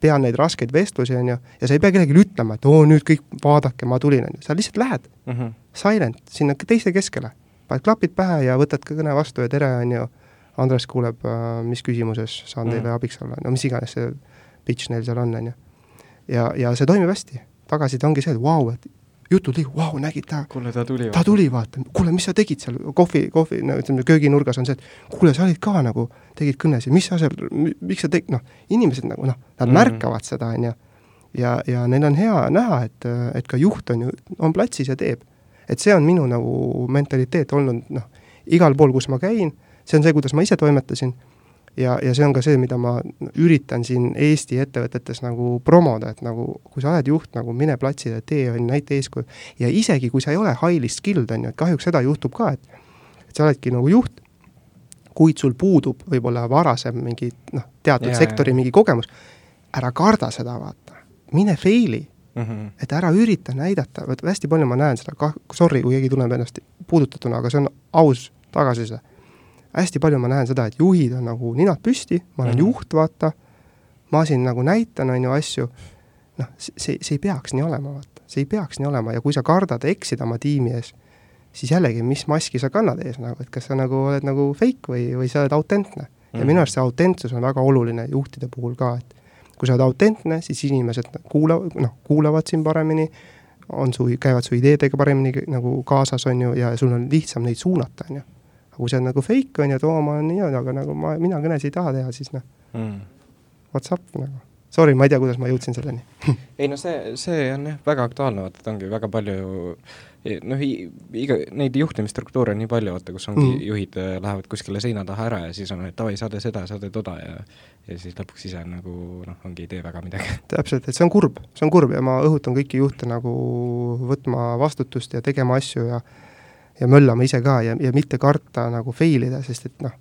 pean neid raskeid vestlusi, on ju, ja sa ei pea kellelegi ütlema, et oo, nüüd kõik vaadake, ma tulin, on ju, sa lihtsalt lähed mm. -hmm silent, sinna teiste keskele. paned klapid pähe ja võtad ka kõne vastu ja tere, on ju, Andres kuuleb, äh, mis küsimuses saan teile mm. abiks olla, no mis iganes see pitch neil seal on, on ju. ja, ja see toimib hästi, tagasiside ongi see, et vau wow,, et jutud liiguvad, vau, nägid ta, ta tuli, ta tuli, vaata, kuule, mis sa tegid seal? Kohvi, kohvi, no ütleme, kööginurgas on see, et kuule, sa olid ka nagu, tegid kõnesid, mis sa seal, miks sa teg-, noh, inimesed nagu noh, nad mm. märkavad seda, on ju. ja, ja neil on hea näha, et, et ka juht on ju, on platsis ja teeb et see on minu nagu mentaliteet olnud noh, igal pool, kus ma käin, see on see, kuidas ma ise toimetasin ja, ja see on ka see, mida ma üritan siin Eesti ettevõtetes nagu promoda, et nagu kui sa oled juht, nagu mine platsile, tee, on näita eeskuju. ja isegi, kui sa ei ole highly skilled, on ju, et kahjuks seda juhtub ka, et et sa oledki nagu juht, kuid sul puudub võib-olla varasem mingi noh, teatud ja, sektori ja. mingi kogemus, ära karda seda, vaata. mine fail'i mm, -hmm. et ära ürita näidata, vot hästi palju ma näen seda, kah-, sorry, kui keegi tunneb ennast puudutatuna, aga see on aus tagasiside. hästi palju ma näen seda, et juhid on nagu ninad püsti, ma olen mm -hmm. juht, vaata, ma siin nagu näitan, on ju, asju, noh, see, see ei peaks nii olema, vaata. see ei peaks nii olema ja kui sa kardad eksida oma tiimi ees, siis jällegi, mis maski sa kannad ees nagu, et kas sa nagu oled nagu fake või, või sa oled autentne. ja mm -hmm. minu arust see autentsus on väga oluline juhtide puhul ka, et kui sa oled autentne, siis inimesed kuulavad, noh, kuulavad sind paremini, on su, käivad su ideedega paremini nagu kaasas, on ju, ja sul on lihtsam neid suunata, on ju. aga kui sa oled nagu fake, on ju, et oo, ma olen nii, aga nagu ma, mina kõnesid ei taha teha, siis noh mm., what's up nagu sorry, ma ei tea, kuidas ma jõudsin selleni ei no see, see on jah, väga aktuaalne, vaata, et ongi väga palju noh, iga, neid juhtimisstruktuure on nii palju, vaata, kus ongi mm. juhid äh, lähevad kuskile seina taha ära ja siis on, et davai, saade seda, saade toda ja ja siis lõpuks ise nagu noh, ongi ei tee väga midagi. täpselt, et see on kurb, see on kurb ja ma õhutan kõiki juhte nagu võtma vastutust ja tegema asju ja ja möllama ise ka ja, ja mitte karta nagu fail ida, sest et noh,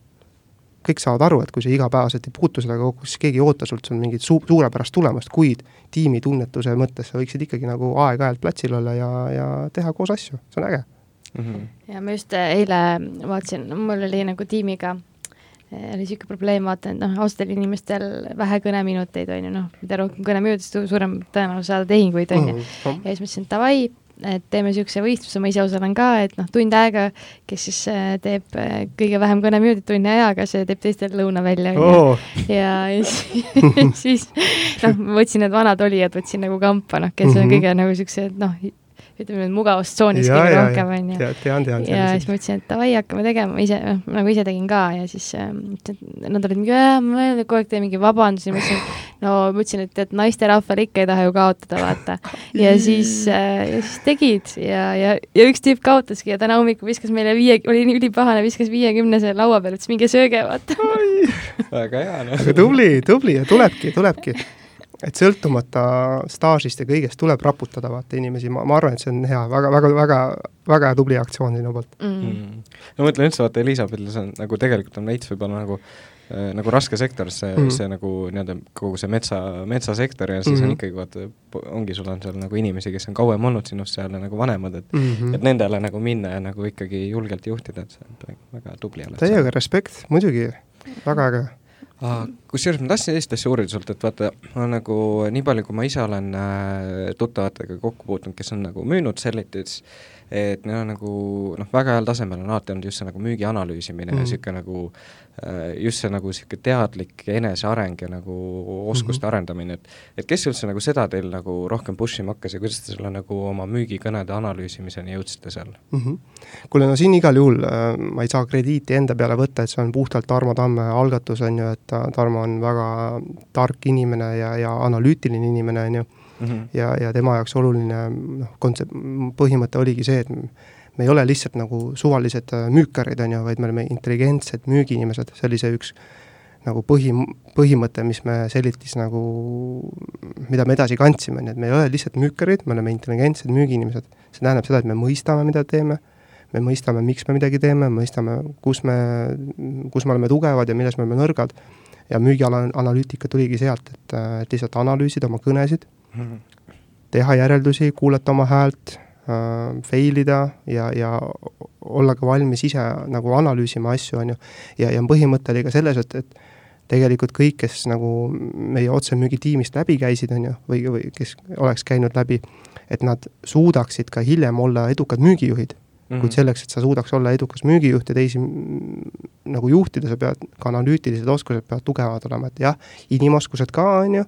kõik saavad aru, et kui sa igapäevaselt ei puutu sellega kokku, siis keegi ei oota sult seal mingit su-, suurepärast tulemust, kuid tiimi tunnetuse mõttes sa võiksid ikkagi nagu aeg-ajalt platsil olla ja, ja teha koos asju, see on äge mm. -hmm. ja ma just äh, eile vaatasin, mul oli nagu tiimiga äh, oli niisugune probleem, vaata, et noh, austel inimestel vähe kõneminuteid, on ju, noh, mida rohkem kõneminutid, suurem tõenäosus saada tehinguid, on ju. Mhm. ja siis mõtlesin, et davai, et teeme niisuguse võistluse, ma ise osalen ka, et noh, tund aega, kes siis äh, teeb äh, kõige vähem kõneminutit tunni ajaga, see teeb teistel lõuna välja oh., ja, ja siis, siis noh, ma võtsin need vanad olijad, võtsin nagu kampa, noh, kes mm -hmm. on kõige nagu niisugused noh, ütleme, mugavustsoonis kõige rohkem, on ju. tean, tean. ja siis ma ütlesin, et davai, hakkame tegema, ise, noh, nagu ise tegin ka ja siis äh, nad olid mingi, ma kogu aeg teen mingi vabandusi, ma ütlesin, no ma ütlesin, et, et naisterahval ikka ei taha ju kaotada, vaata. ja siis äh,, ja siis tegid ja, ja, ja üks tüüp kaotaski ja täna hommikul viskas meile viie, oli nii ülipahane, viskas viiekümnese laua peale, ütles minge sööge, vaata. väga hea, noh. aga tubli, tubli ja tulebki, tulebki et sõltumata staažist ja kõigest tuleb raputada vaata inimesi, ma, ma arvan, et see on hea väga, väga, väga, väga tubli aktsioon sinu poolt mm. mm.. no ma mõtlen üldse, vaata Elizabethil see on nagu tegelikult on veits võib-olla nagu nagu raske sektor, see mm, -hmm. see nagu nii-öelda kogu see metsa, metsasektor ja siis mm -hmm. on ikkagi vaata, ongi, sul on seal nagu inimesi, kes on kauem olnud sinust seal ja nagu vanemad, et mm -hmm. et nendele nagu minna ja nagu ikkagi julgelt juhtida, et see on väga tubli. täiega respekt, muidugi, väga äge kusjuures ma tahtsin sellist asja uurida sult, et vaata, ma nagu nii palju, kui ma ise olen äh, tuttavatega kokku puutunud, kes on nagu müünud Sellitis, et neil on nagu noh, väga heal tasemel on alati olnud just see nagu müügi analüüsimine mm ja niisugune nagu äh, just see nagu niisugune teadlik eneseareng ja nagu oskuste mm -hmm. arendamine, et et kes üldse nagu seda teil nagu rohkem push ima hakkas ja kuidas te selle nagu oma müügikõnede analüüsimiseni jõudsite seal mm? -hmm. kuule, no siin igal juhul äh, ma ei saa krediiti enda peale võtta, et see on puhtalt Tarmo Tamme algatus, on ju, et Tarmo on väga tark inimene ja, ja analüütiline inimene, on ju. -hmm. ja, ja tema jaoks oluline noh, kontsept, põhimõte oligi see, et me ei ole lihtsalt nagu suvalised äh, müükarid, on ju, vaid me oleme intelligentsed müügiinimesed, see oli see üks nagu põhi, põhimõte, mis me Sellitis nagu, mida me edasi kandsime, nii et me ei ole lihtsalt müükarid, me oleme intelligentsed müügiinimesed. see tähendab seda, et me mõistame, mida teeme, me mõistame, miks me midagi teeme, mõistame, kus me, kus me oleme tugevad ja milles me oleme nõrgad, ja müügiala analüütika tuligi sealt, et, et lihtsalt analüüsida oma kõnesid teha järeldusi, kuulata oma häält äh,, fail ida ja, ja olla ka valmis ise nagu analüüsima asju, on ju. ja, ja põhimõte oli ka selles, et, et tegelikult kõik, kes nagu meie otsemüügitiimist läbi käisid, on ju, või, või kes oleks käinud läbi, et nad suudaksid ka hiljem olla edukad müügijuhid mm. -hmm. kuid selleks, et sa suudaks olla edukas müügijuht ja teisi nagu juhtida, sa pead, ka analüütilised oskused peavad tugevad olema, et jah, inimoskused ka, on ju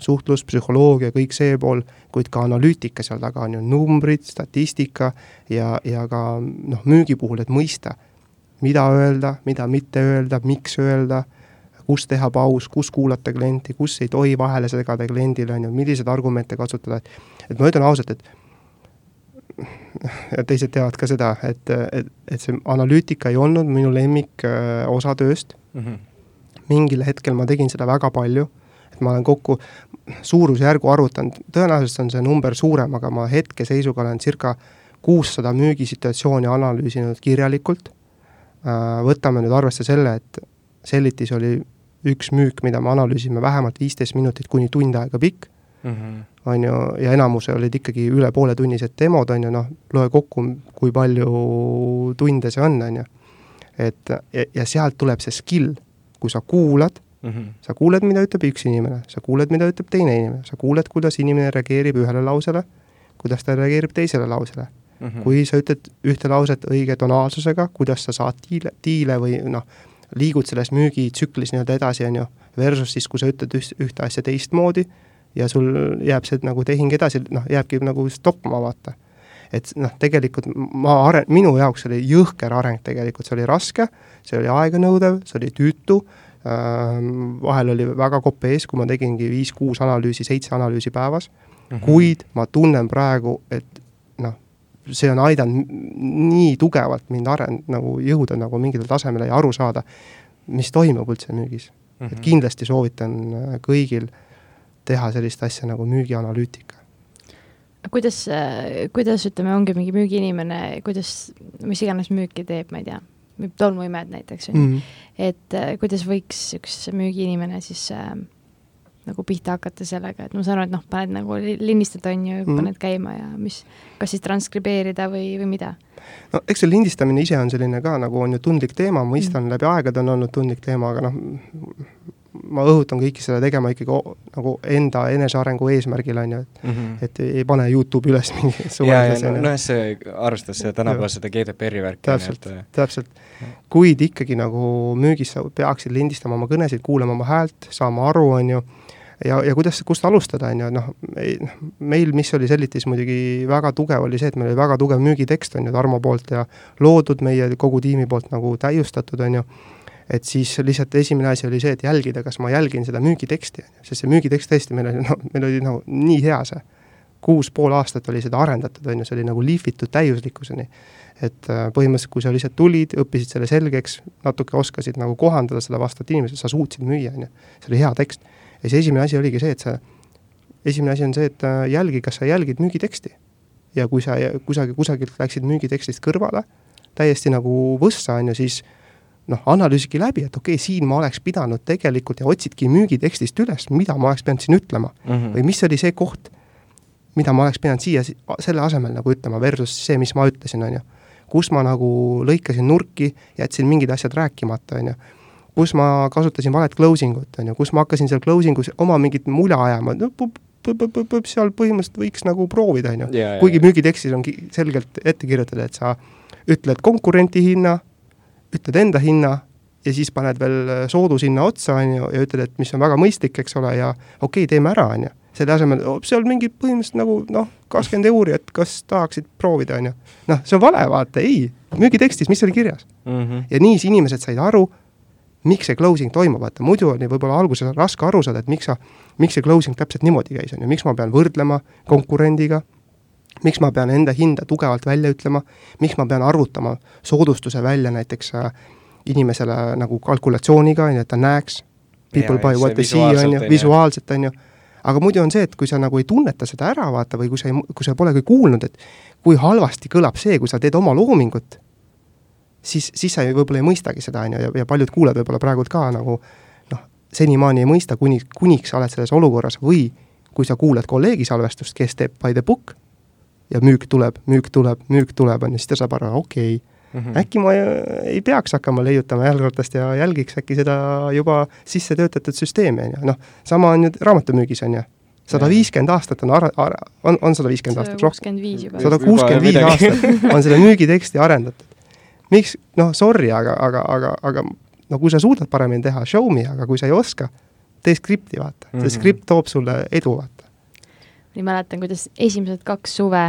suhtlus, psühholoogia, kõik see pool, kuid ka analüütika seal taga on ju numbrid, statistika ja, ja ka noh, müügi puhul, et mõista, mida öelda, mida mitte öelda, miks öelda, kus teha paus, kus kuulata klienti, kus ei tohi vahele segada kliendile, on ju, milliseid argumente kasutada, et et ma ütlen ausalt, et ja teised teavad ka seda, et, et, et see analüütika ei olnud minu lemmik äh, osa tööst mm. -hmm mingil hetkel ma tegin seda väga palju, et ma olen kokku suurusjärgu arvutanud, tõenäoliselt on see number suurem, aga ma hetkeseisuga olen circa kuussada müügisituatsiooni analüüsinud kirjalikult, äh, võtame nüüd arvesse selle, et Sellitis oli üks müük, mida me analüüsime vähemalt viisteist minutit kuni tund aega pikk mm, -hmm. on ju, ja enamus olid ikkagi üle pooletunnised demod, on ju, noh, loe kokku, kui palju tunde see on, on ju. et ja, ja sealt tuleb see skill, kui sa kuulad mm, -hmm. sa kuuled, mida ütleb üks inimene, sa kuuled, mida ütleb teine inimene, sa kuuled, kuidas inimene reageerib ühele lausele, kuidas ta reageerib teisele lausele mm. -hmm. kui sa ütled ühte lauset õige tonaalsusega, kuidas sa saad tiile, tiile või noh, liigud selles müügitsüklis nii-öelda edasi, on ju, versus siis, kui sa ütled üht, ühte asja teistmoodi ja sul jääb see nagu tehing edasi, noh, jääbki nagu stoppama, vaata. et noh, tegelikult ma are-, minu jaoks oli jõhker areng tegelikult, see oli raske, see oli aeganõudev, see oli tüütu vahel oli väga kopp ees, kui ma tegingi viis-kuus analüüsi, seitse analüüsi päevas mm, -hmm. kuid ma tunnen praegu, et noh, see on aidanud nii tugevalt mind aren-, nagu jõuda nagu mingile tasemele ja aru saada, mis toimub üldse müügis mm. -hmm. et mhm. kindlasti soovitan äh, kõigil äh, teha sellist asja nagu müügianalüütika. kuidas, kuidas ütleme, ongi mingi müügiinimene, kuidas, mis iganes müüki teeb, ma ei tea, tolmuimed näiteks, on ju, mhm. et äh, kuidas võiks üks müügiinimene siis äh, nagu pihta hakata sellega, et ma saan aru, et noh, paned nagu lindistad, on ju mm., paned käima ja mis, kas siis transkribeerida või, või mida? No eks see lindistamine ise on selline ka nagu on ju tundlik teema, ma mõistan mm., läbi aegade on olnud tundlik teema, aga noh, ma õhutan kõiki seda tegema ikkagi nagu enda enesearengu eesmärgil, on ju, et mm -hmm. et ei pane Youtube'i üles mingi suvalise ja nojah, see arvestas seda tänapäeva seda GDPR-i värki. täpselt, täpselt. kuid ikkagi nagu müügis sa peaksid lindistama oma kõnesid, kuulama oma häält, saama aru, on ju, ja, ja kuidas, kust alustada, on ju, noh, noh, meil, mis oli Sellitis muidugi väga tugev, oli see, et meil oli väga tugev müügitekst, on ju, Tarmo poolt ja loodud meie kogu tiimi poolt nagu täiustatud, on ju et siis lihtsalt esimene asi oli see, et jälgida, kas ma jälgin seda müügiteksti, sest see müügitekst tõesti, meil oli, no meil oli nagu nii hea see. kuus pool aastat oli seda arendatud, on ju, see oli nagu lihvitud täiuslikkuseni. et äh, põhimõtteliselt, kui sa lihtsalt tulid, õppisid selle selgeks, natuke oskasid nagu kohandada seda vastavalt inimesele, sa suutsid müüa, on ju. see oli hea tekst. Ja siis esimene asi oligi see, et sa, esimene asi on see, et jälgi, kas sa jälgid müügiteksti. ja kui sa kusagil, kusagilt läksid müügitekstist kõrvale, täiesti nagu võssa, on ju, siis noh, analüüsige läbi, et okei okay,, siin ma oleks pidanud tegelikult ja otsidki müügitekstist üles, mida ma oleks pidanud siin ütlema mm. -hmm. või mis oli see koht, mida ma oleks pidanud siia selle asemel nagu ütlema, versus see, mis ma ütlesin, on ju. kus ma nagu lõikasin nurki, jätsin mingid asjad rääkimata, on ju. Kus ma kasutasin valet closing ut, on ju, kus ma hakkasin seal closing us oma mingit mula ajama, no seal põhimõtteliselt võiks nagu proovida, on ju. kuigi müügitekstis on selgelt ette kirjutatud, et sa ütled konkurenti hinna ütled enda hinna ja siis paned veel soodushinna otsa, on ju, ja ütled, et mis on väga mõistlik, eks ole, ja okei okay,, teeme ära, on ju. selle asemel, seal mingi põhimõtteliselt nagu noh, kakskümmend euri, et kas tahaksid proovida, on ju. noh, see on vale, vaata, ei, müügitekstis, mis oli kirjas mm. -hmm. ja nii siis inimesed said aru, miks see closing toimub, vaata. Muidu oli võib-olla alguses raske aru saada, et miks sa, miks see closing täpselt niimoodi käis, on ju, miks ma pean võrdlema konkurendiga? Miks ma pean enda hinda tugevalt välja ütlema, miks ma pean arvutama soodustuse välja näiteks äh, inimesele nagu kalkulatsiooniga, on ju, et ta näeks, people ja, buy what they see, on ju, visuaalselt, on ju, aga muidu on see, et kui sa nagu ei tunneta seda ära, vaata, või kui sa ei, kui sa polegi kuulnud, et kui halvasti kõlab see, kui sa teed oma loomingut, siis, siis sa võib-olla ei mõistagi seda, on ju, ja, ja paljud kuulajad võib-olla praegu ka nagu noh, senimaani ei mõista, kuni, kuniks sa oled selles olukorras või kui sa kuulad kolleegi salvestust, kes teeb by the book ja müük tuleb, müük tuleb, müük tuleb, on ju, siis ta saab aru, okei okay, mm, -hmm. äkki ma ei peaks hakkama leiutama jalgratast ja jälgiks äkki seda juba sisse töötatud süsteemi, on ju, noh, sama on ju raamatumüügis, on ju sada viiskümmend aastat on ara-, ara-, on, on sada viiskümmend aastat rohkem? sada kuuskümmend viis aastat on seda müügiteksti arendatud. Miks, noh, sorry, aga, aga, aga, aga no kui sa suudad paremini teha, show me, aga kui sa ei oska, tee skripti, vaata mm. -hmm. see skript toob sulle edu, vaata nii mäletan, kuidas esimesed kaks suve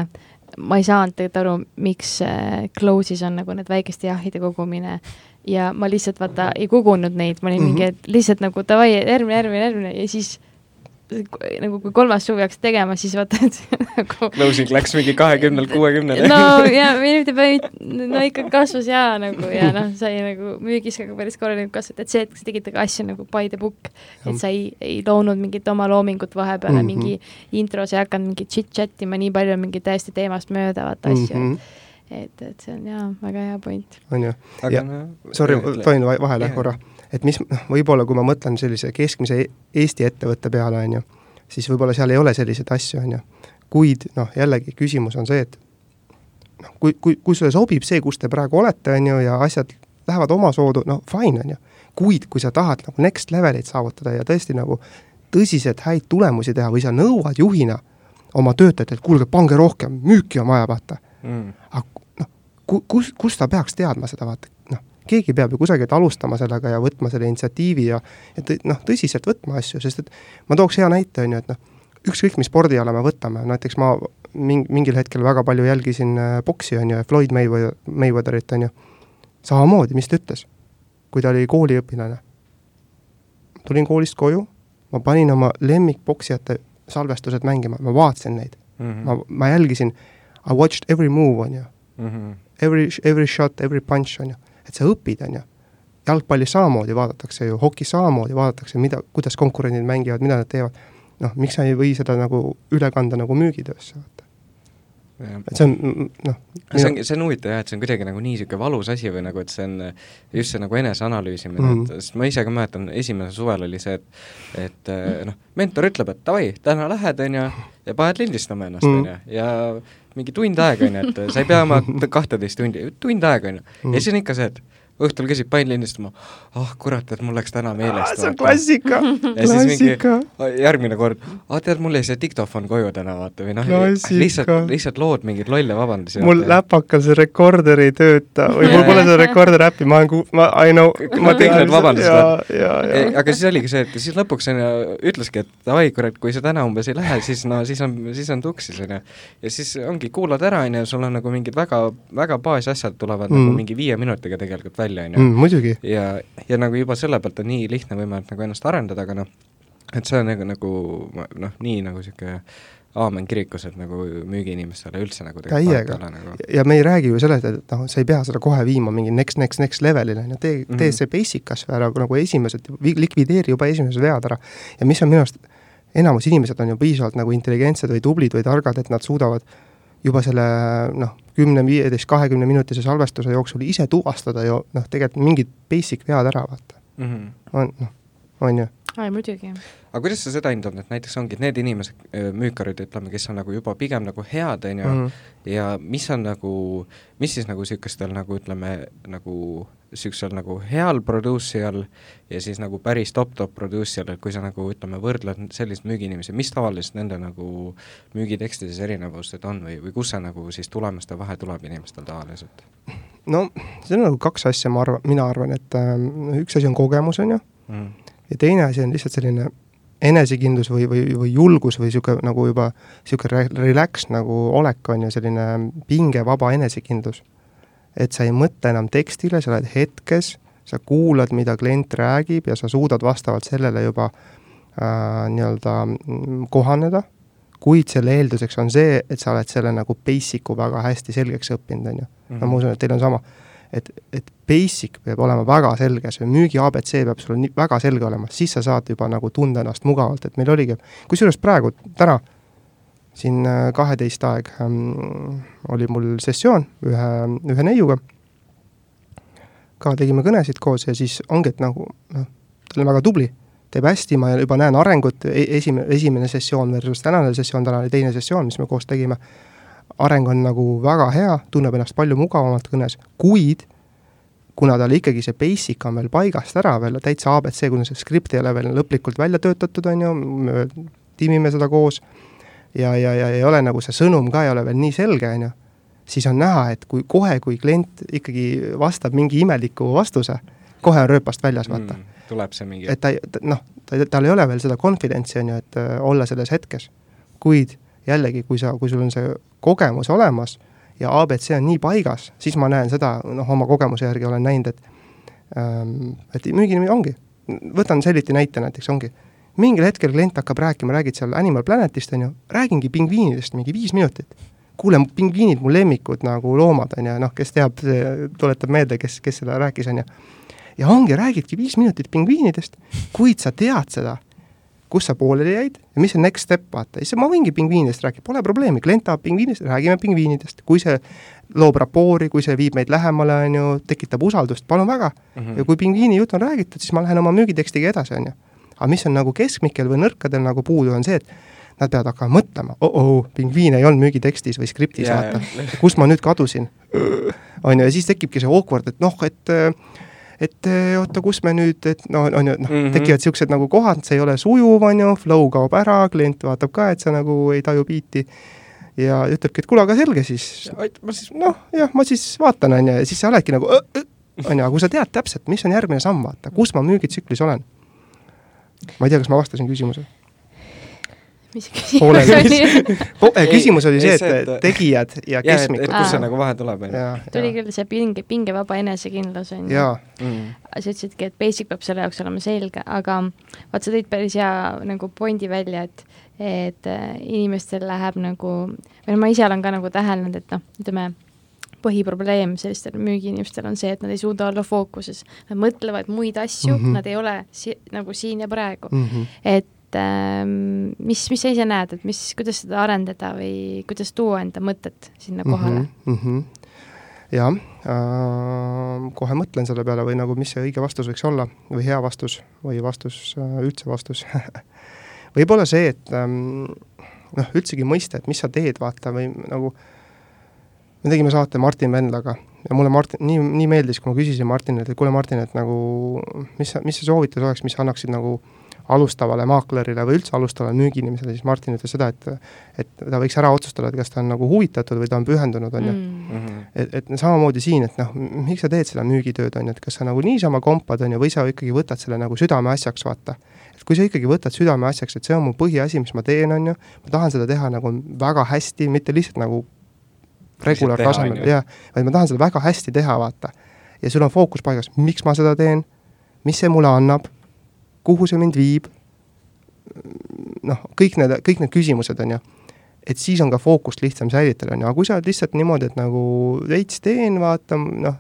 ma ei saanud tegelikult aru, miks äh, Close'is on nagu need väikeste jahide kogumine ja ma lihtsalt vaata ei kogunud neid, ma olin mm -hmm. mingi, et lihtsalt nagu davai, järgmine, järgmine, järgmine ja siis nagu kui kolmas suvi hakkas tegema, siis vaata, et nagu closing läks mingi kahekümnelt kuuekümnele. no ja mitte päris, no ikka kasvas ja nagu ja noh, sai nagu müügis ka päris korralikult kasvada, et see, et sa tegid ka asju nagu by the book, et sa ei, ei loonud mingit oma loomingut vahepeale mm, -hmm. mingi intros ei hakanud mingit chit-chat ima nii palju, mingi täiesti teemast mööda vaata asju mm. -hmm et, et see on jaa, väga hea point. on ju, ja no, sorry, tohin vahele korra et mis, noh, võib-olla kui ma mõtlen sellise keskmise e-, Eesti ettevõtte peale, on ju, siis võib-olla seal ei ole selliseid asju, on ju. kuid noh, jällegi küsimus on see, et noh, kui, kui, kui sulle sobib see, kus te praegu olete, on ju, ja asjad lähevad omasoodu, no fine, on ju. kuid kui sa tahad nagu next levelit saavutada ja tõesti nagu tõsiselt häid tulemusi teha või sa nõuad juhina oma töötajatelt, kuulge, pange rohkem, müüki on vaja, vaata mm.. aga noh, kus, kus ta peaks teadma seda, vaata, keegi peab ju kusagilt alustama sellega ja võtma selle initsiatiivi ja et noh, tõsiselt võtma asju, sest et ma tooks hea näite, on ju, et noh, ükskõik mis spordiala me võtame, näiteks ma ming-, mingil hetkel väga palju jälgisin boksi, äh, on ju, Floyd Mayweather, Mayweatherit, on ju, samamoodi, mis ta ütles, kui ta oli kooliõpilane. tulin koolist koju, ma panin oma lemmikpoksijate salvestused mängima, ma vaatasin neid mm, -hmm. ma, ma jälgisin, I watched every move, on ju. -hmm. Every, every shot, every punch, on ju et sa õpid, on ju. jalgpallis samamoodi vaadatakse ju, hokis samamoodi vaadatakse, mida, kuidas konkurendid mängivad, mida nad teevad. noh, miks sa ei või seda nagu üle kanda nagu müügitöösse, vaata. Et see on noh. see on, see on huvitav jah, et see on kuidagi nagu nii niisugune valus asi või nagu, et see on just see nagu eneseanalüüsimine mm, -hmm. et sest ma ise ka mäletan, esimesel suvel oli see, et et eh, noh, mentor ütleb, et davai, täna lähed, on ju, ja paned lindistama ennast, on ju, ja mingi tund aega, on ju, et sa ei pea oma kahteteist tundi, tund aega, on ju, ja siis on ikka see, et õhtul käisid pann lindistama, ah oh, kurat, et mul läks täna meelest. see on klassika, klassika. järgmine kord, aa tead, mul jäi see diktofon koju täna, vaata, või noh, lihtsalt, lihtsalt lood mingeid lolle vabandusi. mul läpakal see rekorder ei tööta või mul pole seda rekorder äppi, ma olen ma, I know. ma kõik need vabandused. aga siis oligi see, et siis lõpuks on ju, ütleski, et davai, kurat, kui sa täna umbes ei lähe, siis no siis on, siis on tuksis, on ju. ja siis ongi, kuulad ära, on ju, sul on nagu mingid väga, väga baasasjad tulevad mm. nagu mingi viie minutiga tegelikult välja välja, on ju. Ja, ja nagu juba selle pealt on nii lihtne võimalik nagu ennast arendada, aga noh, et see on nagu, nagu noh, nii nagu niisugune aamen kirikus, et nagu müügiinimestele üldse nagu täiega, nagu... ja me ei räägi ju sellest, et noh, sa ei pea seda kohe viima mingi next, next, next levelile, on ju, tee mm, -hmm. tee see basic kas või ära nagu esimesed, likvideeri juba esimesed vead ära. ja mis on minu arust, enamus inimesed on ju piisavalt nagu intelligentsed või tublid või targad, et nad suudavad juba selle noh, kümne, viieteist, kahekümne minutise salvestuse jooksul ise tuvastada ju noh, tegelikult mingid basic vead ära, vaata mm. -hmm. on, noh, on ju. Ai, muidugi. aga kuidas sa seda hindad, et näiteks ongi, need inimesed, müükkarid, ütleme, kes on nagu juba pigem nagu head, on ju -hmm. ja mis on nagu, mis siis nagu niisugustel nagu ütleme, nagu niisugusel nagu heal producer'il ja siis nagu päris top-top producer'il, et kui sa nagu ütleme, võrdled sellist müügiinimesi, mis tavaliselt nende nagu müügitekstides erinevused on või, või kus see nagu siis tulemuste vahe tuleb inimestel tavaliselt? no see on nagu kaks asja, ma arvan, mina arvan, et äh, üks asi on kogemus, on ju mm., ja teine asi on lihtsalt selline enesekindlus või, või, või julgus või niisugune nagu juba niisugune relax nagu olek, on ju, selline pingevaba enesekindlus et sa ei mõtle enam tekstile, sa oled hetkes, sa kuulad, mida klient räägib ja sa suudad vastavalt sellele juba äh, nii-öelda mm, kohaneda, kuid selle eelduseks on see, et sa oled selle nagu basic'u väga hästi selgeks õppinud, on ju. no ma usun, et teil on sama. Et, et basic peab olema väga selge, see müügi abc peab sul nii väga selge olema, siis sa saad juba nagu tunda ennast mugavalt, et meil oligi, kusjuures praegu, täna siin äh, kaheteist aeg ähm, oli mul sessioon ühe, ühe neiuga, ka tegime kõnesid koos ja siis ongi, et nagu noh, ta on väga tubli, teeb hästi, ma juba näen arengut, e-, esimene, esimene sessioon versus tänane sessioon, täna oli teine sessioon, mis me koos tegime, areng on nagu väga hea, tunneb ennast palju mugavamalt kõnes, kuid kuna tal ikkagi see basic on veel paigast ära veel, täitsa abc, kuna see skript ei ole veel lõplikult välja töötatud, on ju, me tiimime seda koos ja, ja, ja ei ole nagu see sõnum ka ei ole veel nii selge, on ju, siis on näha, et kui kohe, kui klient ikkagi vastab mingi imeliku vastuse, kohe on rööpast väljas, vaata mm,. tuleb see mingi et ta, noh, ta, tal ei ole veel seda confidentsi, on ju, et äh, olla selles hetkes. kuid jällegi, kui sa, kui sul on see kogemus olemas ja abc on nii paigas, siis ma näen seda, noh, oma kogemuse järgi olen näinud, et ähm, et müüginimi ongi, võtan Selliti näite näiteks, ongi mingil hetkel klient hakkab rääkima, räägid seal Animal Planetist, on ju, räägingi pingviinidest mingi viis minutit. kuule, pingviinid mu lemmikud nagu loomad, on ju, noh, kes teab, tuletab meelde, kes, kes seda rääkis, on ju. ja ongi, räägidki viis minutit pingviinidest, kuid sa tead seda kus sa pooleli jäid ja mis on next step, vaata, siis ma võingi pingviinidest rääkida, pole probleemi, klient tahab pingviinidest, räägime pingviinidest, kui see loob rapoori, kui see viib meid lähemale, on ju, tekitab usaldust, palun väga mm. -hmm. ja kui pingviini jutt on räägitud, siis ma lähen oma müügitekstiga edasi, on ju. aga mis on nagu keskmikel või nõrkadel nagu puudu, on see, et nad peavad hakkama mõtlema oh, oh, pingviin ei olnud müügitekstis või skriptis yeah,, vaata yeah., kust ma nüüd kadusin. on ju, ja siis tekibki see awkward, et noh, et äh, et eh, oota, kus me nüüd, et no on ju, noh mm -hmm., tekivad niisugused nagu kohad, see ei ole sujuv, on ju, flow kaob ära, klient vaatab ka, et sa nagu ei taju biiti ja ütlebki, et kuule, aga selge siis, ma siis noh, jah, ma siis vaatan, on ju, ja siis sa oledki nagu on ju, aga kui sa tead täpselt, mis on järgmine samm, vaata, kus ma müügitsüklis olen. ma ei tea, kas ma vastasin küsimusele mis küsimus oli küsimus oli see, et tegijad ja keskmikud. kus see nagu vahe tuleb, on ju. tuli küll see pinge, pingevaba enesekindlus, on ju. Mm. sa ütlesidki, et basic peab selle jaoks olema selge, aga vaat sa tõid päris hea nagu pointi välja, et et äh, inimestel läheb nagu, või ma ise olen ka nagu täheldanud, et noh, ütleme, põhiprobleem sellistel müügiinimestel on see, et nad ei suuda olla fookuses. Nad mõtlevad muid asju mm, -hmm. nad ei ole si nagu siin ja praegu mm. -hmm. et et ähm, mis, mis sa ise näed, et mis, kuidas seda arendada või kuidas tuua enda mõtet sinna kohale mm? -hmm. jah äh,, kohe mõtlen selle peale või nagu, mis see õige vastus võiks olla või hea vastus või vastus äh,, üldse vastus võib-olla see, et ähm, noh, üldsegi mõista, et mis sa teed, vaata, või nagu me tegime saate Martin Vendlaga ja mulle Martin, nii, nii meeldis, kui ma küsisin Martinilt, et kuule, Martin, et nagu mis sa, mis see soovitus oleks, mis annaksid nagu äh, alustavale maaklerile või üldse alustavale müügiinimesele, siis Martin ütles seda, et et ta võiks ära otsustada, et kas ta on nagu huvitatud või ta on pühendunud, on ju mm. -hmm. et, et samamoodi siin, et noh, miks sa teed seda müügitööd, on ju, et kas sa nagu niisama kompad, on ju, või sa ikkagi võtad selle nagu südameasjaks, vaata. et kui sa ikkagi võtad südameasjaks, et see on mu põhiasi, mis ma teen, on ju, ma tahan seda teha nagu väga hästi, mitte lihtsalt nagu regulaartasemel, jah, vaid ma tahan seda väga hästi teha, vaata. ja sul on fookus paigas, miks ma seda teen, mis see mulle annab kuhu see mind viib, noh, kõik need, kõik need küsimused, on ju, et siis on ka fookust lihtsam säilitada, on ju, aga kui sa oled lihtsalt niimoodi, et nagu veits teen, vaata, noh,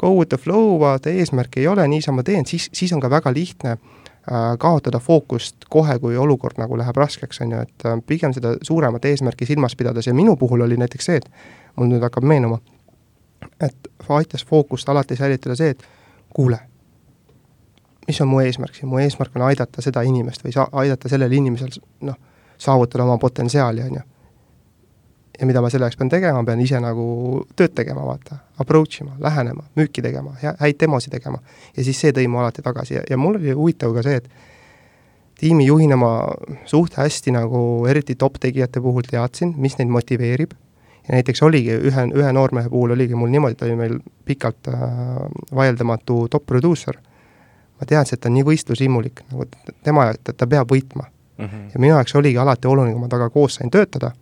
go with the flow, vaata, eesmärki ei ole, niisama teen, siis, siis on ka väga lihtne äh, kaotada fookust kohe, kui olukord nagu läheb raskeks, on ju, et äh, pigem seda suuremat eesmärki silmas pidades. Ja minu puhul oli näiteks see, et mul nüüd hakkab meenuma, et aitas fookust alati säilitada see, et kuule mis on mu eesmärk siin, mu eesmärk on aidata seda inimest või sa-, aidata sellel inimesel noh, saavutada oma potentsiaali, on ju. ja mida ma selleks pean tegema, pean ise nagu tööd tegema, vaata, approach ima, lähenema, müüki tegema, häid demosid tegema. ja siis see tõi mu alati tagasi. Ja, ja mul oli huvitav ka see, et tiimijuhina ma suht hästi nagu eriti top-tegijate puhul teadsin, mis neid motiveerib, ja näiteks oligi ühe, ühe noormehe puhul oligi mul niimoodi, ta oli meil pikalt äh, vaieldamatu top produusser ma teadsin, et ta on nii võistlushimulik, nagu tema, et ta peab võitma mm. -hmm. ja minu jaoks oligi alati oluline, kui ma temaga koos sain töötada,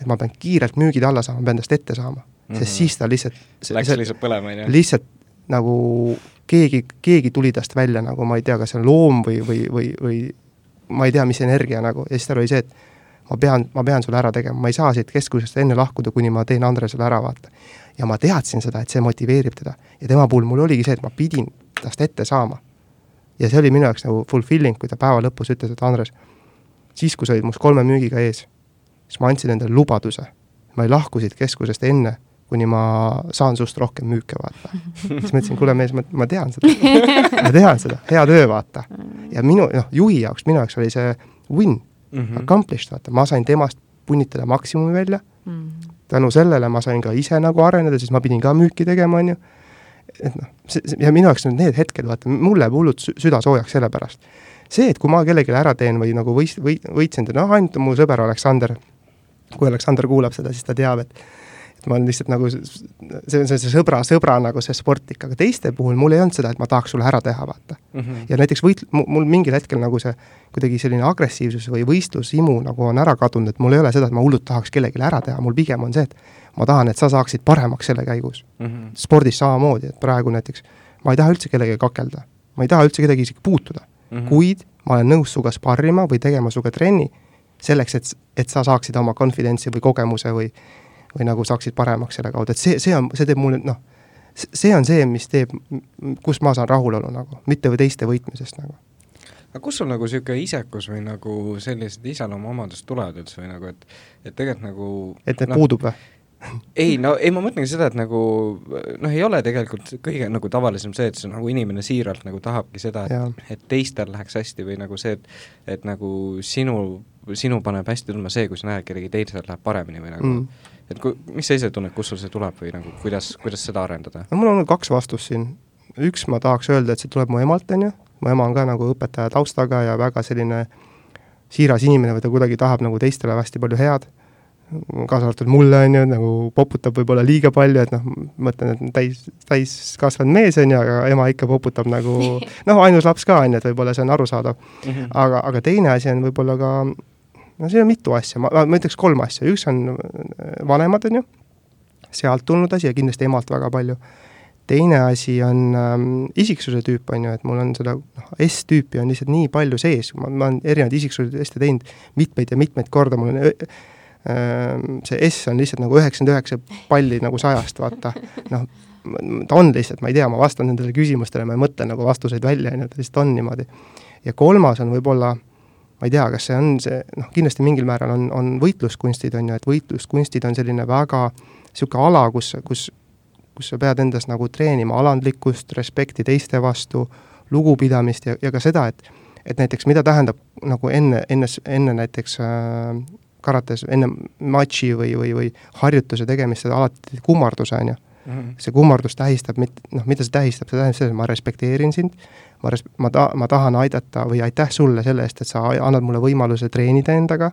et ma pean kiirelt müügid alla saama, ma pean tast ette saama mm. -hmm. sest siis ta lihtsalt Läks see, lihtsalt põlema, on ju? lihtsalt nagu keegi, keegi tuli tast välja nagu ma ei tea, kas see on loom või, või, või, või ma ei tea, mis energia nagu, ja siis tal oli see, et ma pean, ma pean sulle ära tegema, ma ei saa siit keskusest enne lahkuda, kuni ma teen Andresele ära, vaata. ja ma teadsin seda, et see motiveerib teda. ja tema puhul mul oligi see, et ma pidin tast ette saama ja see oli minu jaoks nagu fulfilling, kui ta päeva lõpus ütles, et Andres, siis, kui sa olid must kolme müügiga ees, siis ma andsin endale lubaduse, ma ei lahku siit keskusest enne, kuni ma saan sust rohkem müüke, vaata. siis ma ütlesin, kuule mees, ma, ma tean seda. ma tean seda, hea töö, vaata. ja minu, noh, juhi jaoks, minu jaoks oli see win mm, -hmm. accomplished, vaata, ma sain temast punnitada maksimumi välja mm, -hmm. tänu sellele ma sain ka ise nagu areneda, sest ma pidin ka müüki tegema, on ju et noh, see, ja minu jaoks need hetked, vaata, mul läheb hullult süda soojaks selle pärast. see, et kui ma kellelegi ära teen või nagu võis-, või võitsin teda, noh ainult mu sõber Aleksander, kui Aleksander kuulab seda, siis ta teab, et ma olen lihtsalt nagu, see on see, sõbra, sõbra nagu see sportlik, aga teiste puhul mul ei olnud seda, et ma tahaks sulle ära teha, vaata mm. -hmm. ja näiteks võit-, mul mingil hetkel nagu see kuidagi selline agressiivsus või võistlushimu nagu on ära kadunud, et mul ei ole seda, et ma hullult tahaks kellelegi ära teha, mul pigem on see, et ma tahan, et sa saaksid paremaks selle käigus mm. -hmm. spordis samamoodi, et praegu näiteks ma ei taha üldse kellegagi kakelda, ma ei taha üldse kedagi isegi puutuda mm, -hmm. kuid ma olen nõus sinuga sparrima või tegema sinuga trenni, selleks, et, et sa saaksid oma confidentsi või kogemuse või või nagu saaksid paremaks selle kaudu, et see, see on, see teeb mulle noh, see on see, mis teeb, kus ma saan rahulolu nagu, mitte või teiste võitmisest nagu. aga kust sul nagu niisugune isekus või nagu sellised iseloomuomadused tulevad üldse või nagu, et et tegelikult nagu et need no, puudub või? Ei, no ei, ma mõtlengi seda, et nagu noh, ei ole tegelikult kõige nagu tavalisem see, et see nagu inimene siiralt nagu tahabki seda, et, et teistel läheks hästi või nagu see, et et nagu sinu, sinu paneb hästi tundma see, kui sa näed, kellegi teisel läheb paremini või nagu mm. et kui, mis sa ise tunned, kust sul see tuleb või nagu kuidas, kuidas seda arendada? no mul on kaks vastust siin, üks ma tahaks öelda, et see tuleb mu emalt, on ju, mu ema on ka nagu õpetaja taustaga ja väga selline siiras inimene või ta kuidagi tahab nagu teistele hästi palju head, kaasa arvatud mulle, on ju, nagu poputab võib-olla liiga palju, et noh, mõtlen, et täis, täiskasvanud mees, on ju, aga ema ikka poputab nagu noh, ainus laps ka, on ju, et võib-olla see on arusaadav mm. -hmm. aga, aga teine asi on võib-olla ka no siin on mitu asja, ma, ma ütleks kolm asja, üks on äh, vanemad, on ju, sealt tulnud asi ja kindlasti emalt väga palju. teine asi on ähm, isiksuse tüüp, on ju, et mul on seda noh, S-tüüpi on lihtsalt nii palju sees, ma, ma olen erinevaid isiksuse teste teinud mitmeid ja mitmeid korda, mul on äh, see S on lihtsalt nagu üheksakümmend üheksa palli nagu sajast, vaata, noh, ta on lihtsalt, ma ei tea, ma vastan nendele küsimustele, ma ei mõtle nagu vastuseid välja, on ju, ta lihtsalt on niimoodi. ja kolmas on võib-olla ma ei tea, kas see on see, noh, kindlasti mingil määral on, on võitluskunstid, on ju, et võitluskunstid on selline väga niisugune ala, kus, kus, kus sa pead endas nagu treenima alandlikkust, respekti teiste vastu, lugupidamist ja, ja ka seda, et et näiteks mida tähendab nagu enne, enne, enne näiteks äh, karates, enne matši või, või, või harjutuse tegemist, seda alati kummarduse, on ju -hmm. see kummardus tähistab, mit-, noh, mida see tähistab, see tähendab seda, et ma respekteerin sind, ma res-, ma ta-, ma tahan aidata või aitäh sulle selle eest, et sa annad mulle võimaluse treenida endaga,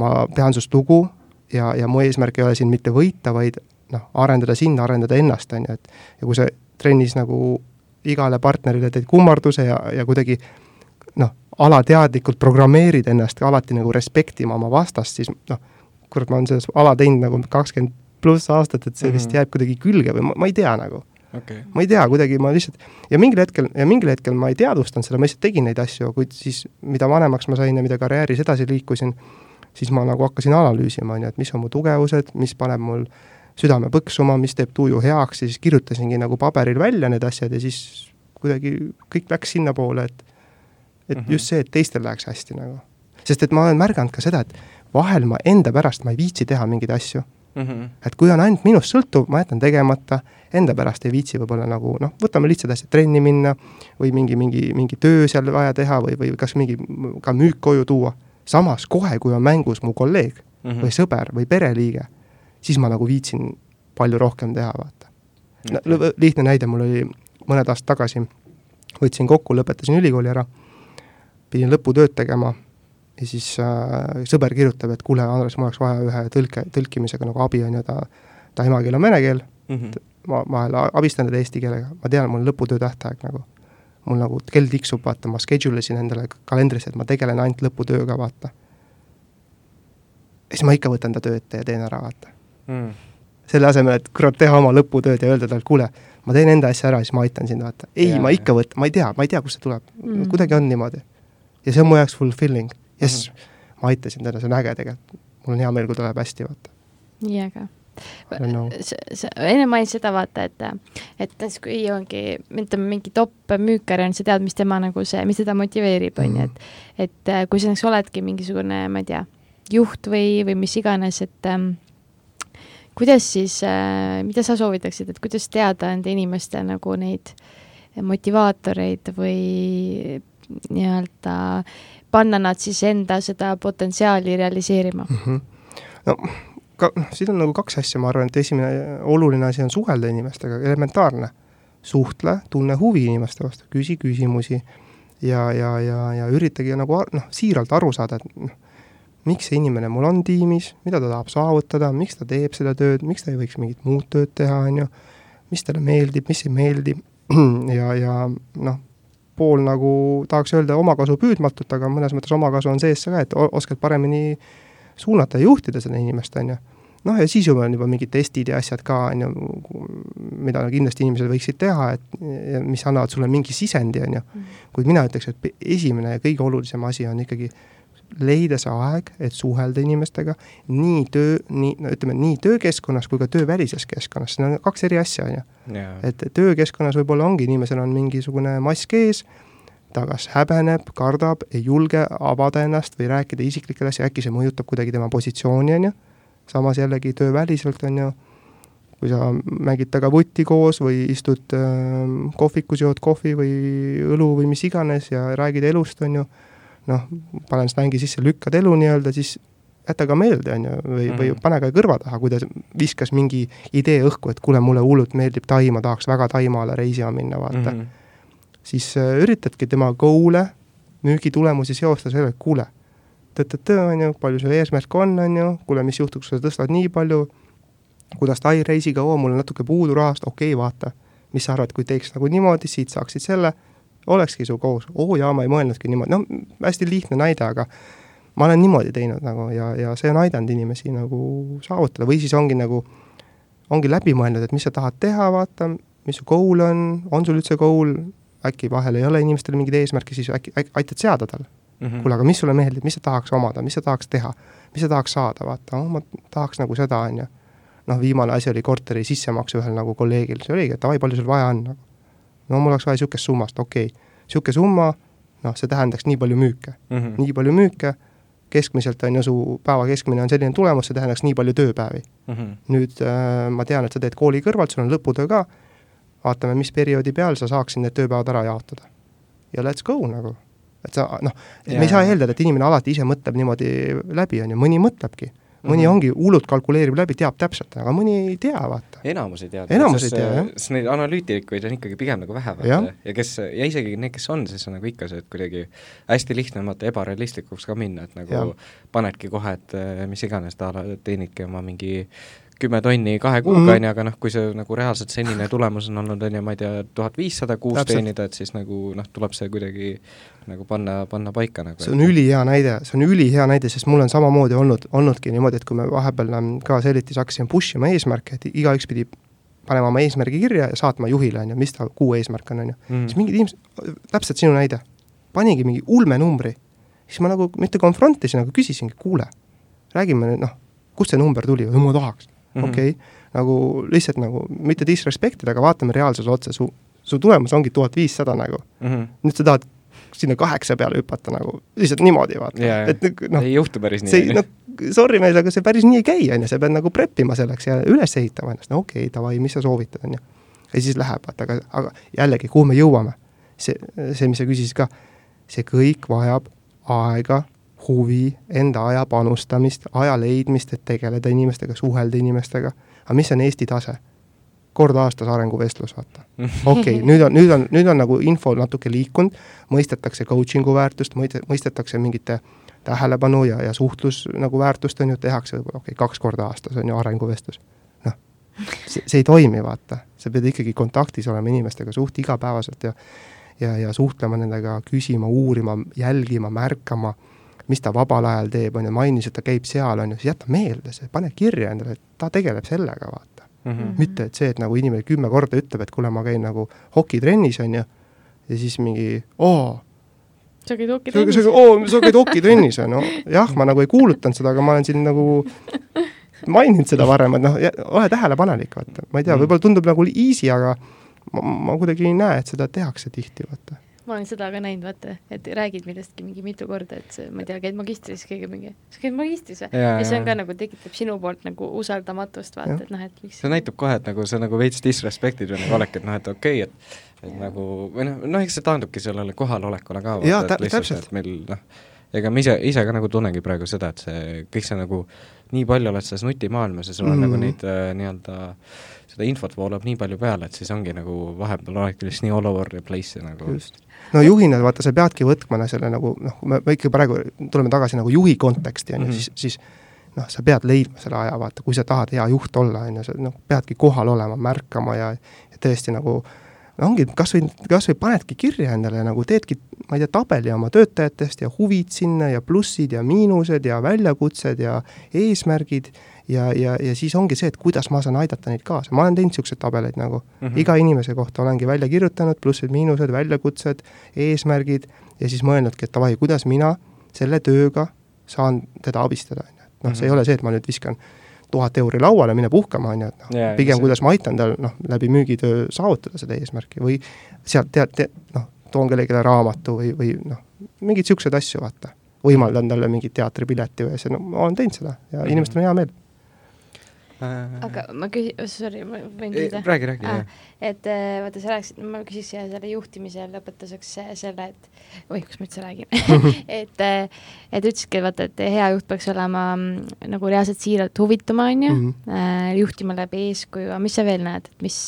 ma pean sinust lugu ja, ja mu eesmärk ei ole siin mitte võita, vaid noh, arendada sind, arendada ennast, on ju, et ja kui sa trennis nagu igale partnerile teed kummarduse ja, ja kuidagi noh, alateadlikult programmeerid ennast alati nagu respektima oma vastast, siis noh, kurat, ma olen selles ala teinud nagu kakskümmend pluss aastat, et see mm -hmm. vist mhm. jääb kuidagi külge või ma, ma ei tea nagu okay.. ma ei tea, kuidagi ma lihtsalt, ja mingil hetkel, ja mingil hetkel ma ei teadvustanud seda, ma lihtsalt tegin neid asju, kuid siis mida vanemaks ma sain ja mida karjääris edasi liikusin, siis ma nagu hakkasin analüüsima, on ju, et mis on mu tugevused, mis paneb mul südame põksuma, mis teeb tuju heaks ja siis kirjutasingi nagu paberil välja need asjad ja siis kuidagi kõik läks sinnapoole, et et mm -hmm. just see, et teistel läheks hästi nagu. sest et ma olen märganud ka seda, et vahel ma enda pärast, ma ei viitsi teha mingeid asju mm. -hmm. et kui on ainult minust sõltuv, ma jätan tegemata, enda pärast ei viitsi võib-olla nagu noh, võtame lihtsad asjad, trenni minna või mingi, mingi, mingi töö seal vaja teha või, või kas mingi ka müük koju tuua. samas kohe, kui on mängus mu kolleeg mm -hmm. või sõber või pereliige, siis ma nagu viitsin palju rohkem teha, vaata no lihtne näide, mul oli mõned aastad tagasi, võtsin kokku, lõpetasin ülikooli ära, pidin lõputööd tegema ja siis äh, sõber kirjutab, et kuule, Andres, mul oleks vaja ühe tõlke, tõlkimisega nagu abi, on ju, ta, ta emakeel on vene keel mm, -hmm. ma vahel abistan teda eesti keelega, ma tean, mul on lõputöö tähtaeg nagu. mul nagu kell tiksub, vaata, ma schedule isin endale kalendrisse, et ma tegelen ainult lõputööga, vaata. ja siis ma ikka võtan ta töö ette ja teen ära, vaata mm.. selle asemel, et kurat, teha oma lõputööd ja öelda talle, kuule, ma teen enda asja ära, siis ma aitan sind, vaata. ei, ma ikka võtan, ma ei tea, ma ei tea, kust see tuleb mm., kuidagi on niimoodi. Ja see on mu jaoks fulfilling jess mm, -hmm. ma aitasin teda, see on äge tegelikult. mul on hea meel, kui ta läheb hästi, vaata. nii äge sa enne mainisid seda, vaata, et, et näiteks kui ongi, ütleme, mingi top müükar on, sa tead, mis tema nagu see, mis teda motiveerib, on ju, et mhm. et kui sa näiteks oledki mingisugune, ma ei tea, juht või, või mis iganes, et ähm, kuidas siis äh,, mida sa soovitaksid, et kuidas teada nende inimeste nagu neid motivaatoreid või nii-öelda panna nad siis enda seda potentsiaali realiseerima mm? -hmm. no ka, siin on nagu kaks asja, ma arvan, et esimene oluline asi on suhelda inimestega, elementaarne. suhtle, tunne huvi inimeste vastu, küsi küsimusi ja, ja, ja, ja üritage nagu noh, siiralt aru saada, et noh, miks see inimene mul on tiimis, mida ta tahab saavutada, miks ta teeb seda tööd, miks ta ei võiks mingit muud tööd teha, on ju, mis talle meeldib, mis ei meeldi ja, ja noh, pool nagu tahaks öelda omakasu püüdmatut, aga mõnes mõttes omakasu on sees ka, et oskad paremini suunata ja juhtida seda inimest, on ju. noh, ja siis juba on juba mingid testid ja asjad ka, on ju, mida kindlasti inimesed võiksid teha, et mis annavad sulle mingi sisendi, on ju. Mm. kuid mina ütleks, et esimene ja kõige olulisem asi on ikkagi leida see aeg, et suhelda inimestega nii töö, nii, no ütleme, nii töökeskkonnas kui ka töövälises keskkonnas, need on kaks eri asja, on ju. et töökeskkonnas võib-olla ongi, inimesel on mingisugune mask ees, ta kas häbeneb, kardab, ei julge avada ennast või rääkida isiklikel asjadel, äkki see mõjutab kuidagi tema positsiooni, on ju, samas jällegi tööväliselt, on ju, kui sa mängid taga vutti koos või istud äh, kohvikus, jood kohvi või õlu või mis iganes ja räägid elust, on ju, noh, panen slängi sisse, lükkad elu nii-öelda, siis jäta ka meelde, on ju, või mm, -hmm. või mhm. pane ka kõrva taha, kui ta viskas mingi idee õhku, et kuule, mulle hullult meeldib Taima, tahaks väga Taimaale reisima minna, vaata mm. -hmm. siis äh, üritadki tema goal'e, müügitulemusi seostada sellega, kuule, tõtt-tõtt, on ju, palju su eesmärk on, on ju, kuule, mis juhtuks, kui sa tõstad nii palju, kuidas Tai reisiga, oo, mul on natuke puudu rahast, okei okay,, vaata, mis sa arvad, kui teeks nagu niimoodi, siit saaksid selle olekski su koos, oo jaa, ma ei mõelnudki niimoodi, noh, hästi lihtne näide, aga ma olen niimoodi teinud nagu ja, ja see on aidanud inimesi nagu saavutada. Või siis ongi nagu, ongi läbi mõelnud, et mis sa tahad teha, vaata, mis su goal on, on sul üldse goal, äkki vahel ei ole inimestel mingeid eesmärke, siis äkki aitad seada talle. Mm -hmm.. kuule, aga mis sulle meeldib, mis sa tahaks omada, mis sa tahaks teha, mis sa tahaks saada, vaata? Oh,, ma tahaks nagu seda, on ju. noh, viimane asi oli korteri sissemakse ühel nagu kolleegil, see oligi, et davai, palju sul vaja on nagu no mul oleks vaja niisugust summast, okei okay., niisugune summa, noh, see tähendaks nii palju müüke mm, -hmm. nii palju müüke, keskmiselt on ju su päeva keskmine on selline tulemus, see tähendaks nii palju tööpäevi mm. -hmm. nüüd äh, ma tean, et sa teed kooli kõrvalt, sul on lõputöö ka, vaatame, mis perioodi peal sa saaksid need tööpäevad ära jaotada. ja let's go nagu. et sa noh, me ei saa eeldada, et inimene alati ise mõtleb niimoodi läbi, on ju, mõni mõtlebki mõni mm -hmm. ongi hullult kalkuleerib läbi, teab täpselt, aga mõni ei tea, vaata. enamus ei tea. enamus ei tea, jah. sest neid analüütikuid on ikkagi pigem nagu vähe, vaata, ja. ja kes, ja isegi need, kes on, siis on nagu ikka see, et kuidagi hästi lihtne on vaata ebarealistlikuks ka minna, et nagu ja. panedki kohe, et eh, mis iganes, ta teenibki oma mingi kümme tonni kahe kuuga, mhm. on ju, aga noh, kui see nagu reaalselt senine tulemus on olnud, on ju, ma ei tea, tuhat viissada kuus teenida, et siis nagu noh, tuleb see kuidagi nagu panna, panna paika nagu. see on ülihea näide, see on ülihea näide, sest mul on samamoodi olnud, olnudki niimoodi, et kui me vahepeal ähm, ka Selitis hakkasime push ima eesmärke, et igaüks pidi panema oma eesmärgi kirja ja saatma juhile, on ju, mis ta kuu eesmärk on, on ju. Mhm. siis mingid inimesed, täpselt sinu näide, panigi mingi ulmenumbri, siis ma nagu mitte confront isin, aga küsisingi, kuule, räägime nüüd noh, kust see number tuli, ma tahaks mm -hmm. okei okay., nagu lihtsalt nagu mitte disrespect ida, aga vaatame reaalsuse otsa, su, su tulemus ongi tuhat viissada nagu mm. -hmm. nüüd sa tahad sinna kaheksa peale hüpata nagu lihtsalt niimoodi, vaata yeah,. et noh, ei juhtu päris nii. noh, sorry mees, aga see päris nii ei käi, on ju, sa pead nagu prep ima selleks ja üles ehitama ennast, no okei okay,, davai, mis sa soovitad, on ju. ja siis läheb, vaata, aga, aga jällegi, kuhu me jõuame? see, see, mis sa küsisid ka, see kõik vajab aega, huvi, enda aja panustamist, aja leidmist, et tegeleda inimestega, suhelda inimestega. aga mis on Eesti tase? kord aastas arenguvestlus, vaata. okei okay,, nüüd on, nüüd on, nüüd on nagu info natuke liikunud, mõistetakse coaching'u väärtust, mõistetakse mingite tähelepanu ja, ja suhtlus nagu väärtust, on ju, tehakse võib-olla okei okay,, kaks korda aastas on ju arenguvestlus. noh, see, see ei toimi, vaata. sa pead ikkagi kontaktis olema inimestega suht igapäevaselt ja ja, ja suhtlema nendega, küsima, uurima, jälgima, märkama mis ta vabal ajal teeb, on ju, mainis, et ta käib seal, on ju, siis jäta meelde see, pane kirja endale, et ta tegeleb sellega, vaata mm. -hmm. mitte, et see, et nagu inimene kümme korda ütleb, et kuule, ma käin nagu hokitrennis, on ju, ja siis mingi oo, sa käid hokitrennis? oo, sa käid hokitrennis, on ju, jah, ma nagu ei kuulutanud seda, aga ma olen siin nagu maininud seda varem, et noh, ole tähelepanelik, vaata, ma ei tea, mhm. võib-olla tundub nagu easy, aga ma, ma kuidagi ei näe, et seda tehakse tihti, vaata ma olen seda ka näinud, vaata, et räägid millestki mingi mitu korda, et see, ma ei tea, käid magistris, keegi mingi, sa käid magistris või? ja see on ka nagu, tekitab sinu poolt nagu usaldamatust, vaata, et noh, et miks see näitab kohe, et nagu sa nagu veits disrespect'id või nagu oledki, et noh, et okei okay,, et et ja. nagu, või noh, noh, eks see taandubki sellele kohalolekule ka, lihtsalt, et meil noh, ega ma ise, ise ka nagu tunnengi praegu seda, et see, kõik see nagu, nii palju oled selles nutimaailmas ja sul on mm. nagu neid äh, nii-öelda seda infot voolab nii palju peale, et siis ongi nagu vahepeal oledki lihtsalt nii all over the place nagu just no juhina vaata, sa peadki võtma selle nagu noh, me, ikka praegu tuleme tagasi nagu juhi konteksti, on ju, mhm. siis, siis noh, sa pead leidma selle aja, vaata, kui sa tahad hea juht olla, on ju, sa noh, peadki kohal olema, märkama ja, ja tõesti nagu ongi, kas või, kas või panedki kirja endale nagu teedki, ma ei tea, tabeli oma töötajatest ja huvid sinna ja plussid ja miinused ja väljakutsed ja eesmärgid ja, ja, ja siis ongi see, et kuidas ma saan aidata neid kaasa, ma olen teinud niisuguseid tabeleid nagu mm -hmm. iga inimese kohta olengi välja kirjutanud, plussid-miinused, väljakutsed, eesmärgid ja siis mõelnudki, et davai, kuidas mina selle tööga saan teda abistada, on ju, et noh, see ei mhm. ole see, et ma nüüd viskan tuhat euri lauale, mine puhkama, on ju, et noh yeah,, pigem see... kuidas ma aitan tal noh, läbi müügitöö saavutada seda eesmärki või sealt tead, tead, noh, toon kellelegi raamatu või, või noh, mingeid niisuguseid asju, vaata. võimaldan talle mingit teatripileti või asja, no ma olen teinud seda ja mm -hmm. inimestel on hea meel aga ma küsin, oh, sorry, ma võin küsida? räägi, räägi ah,, et äh, vaata, sa rääkisid, ma küsiks selle juhtimise lõpetuseks selle, et oih, kus ma üldse räägin et, äh, et ütlesidki, vaata, et hea juht peaks olema mm, nagu reaalselt siiralt huvituma, on ju mm, -hmm. juhtima läbi eeskuju, aga mis sa veel näed, et mis,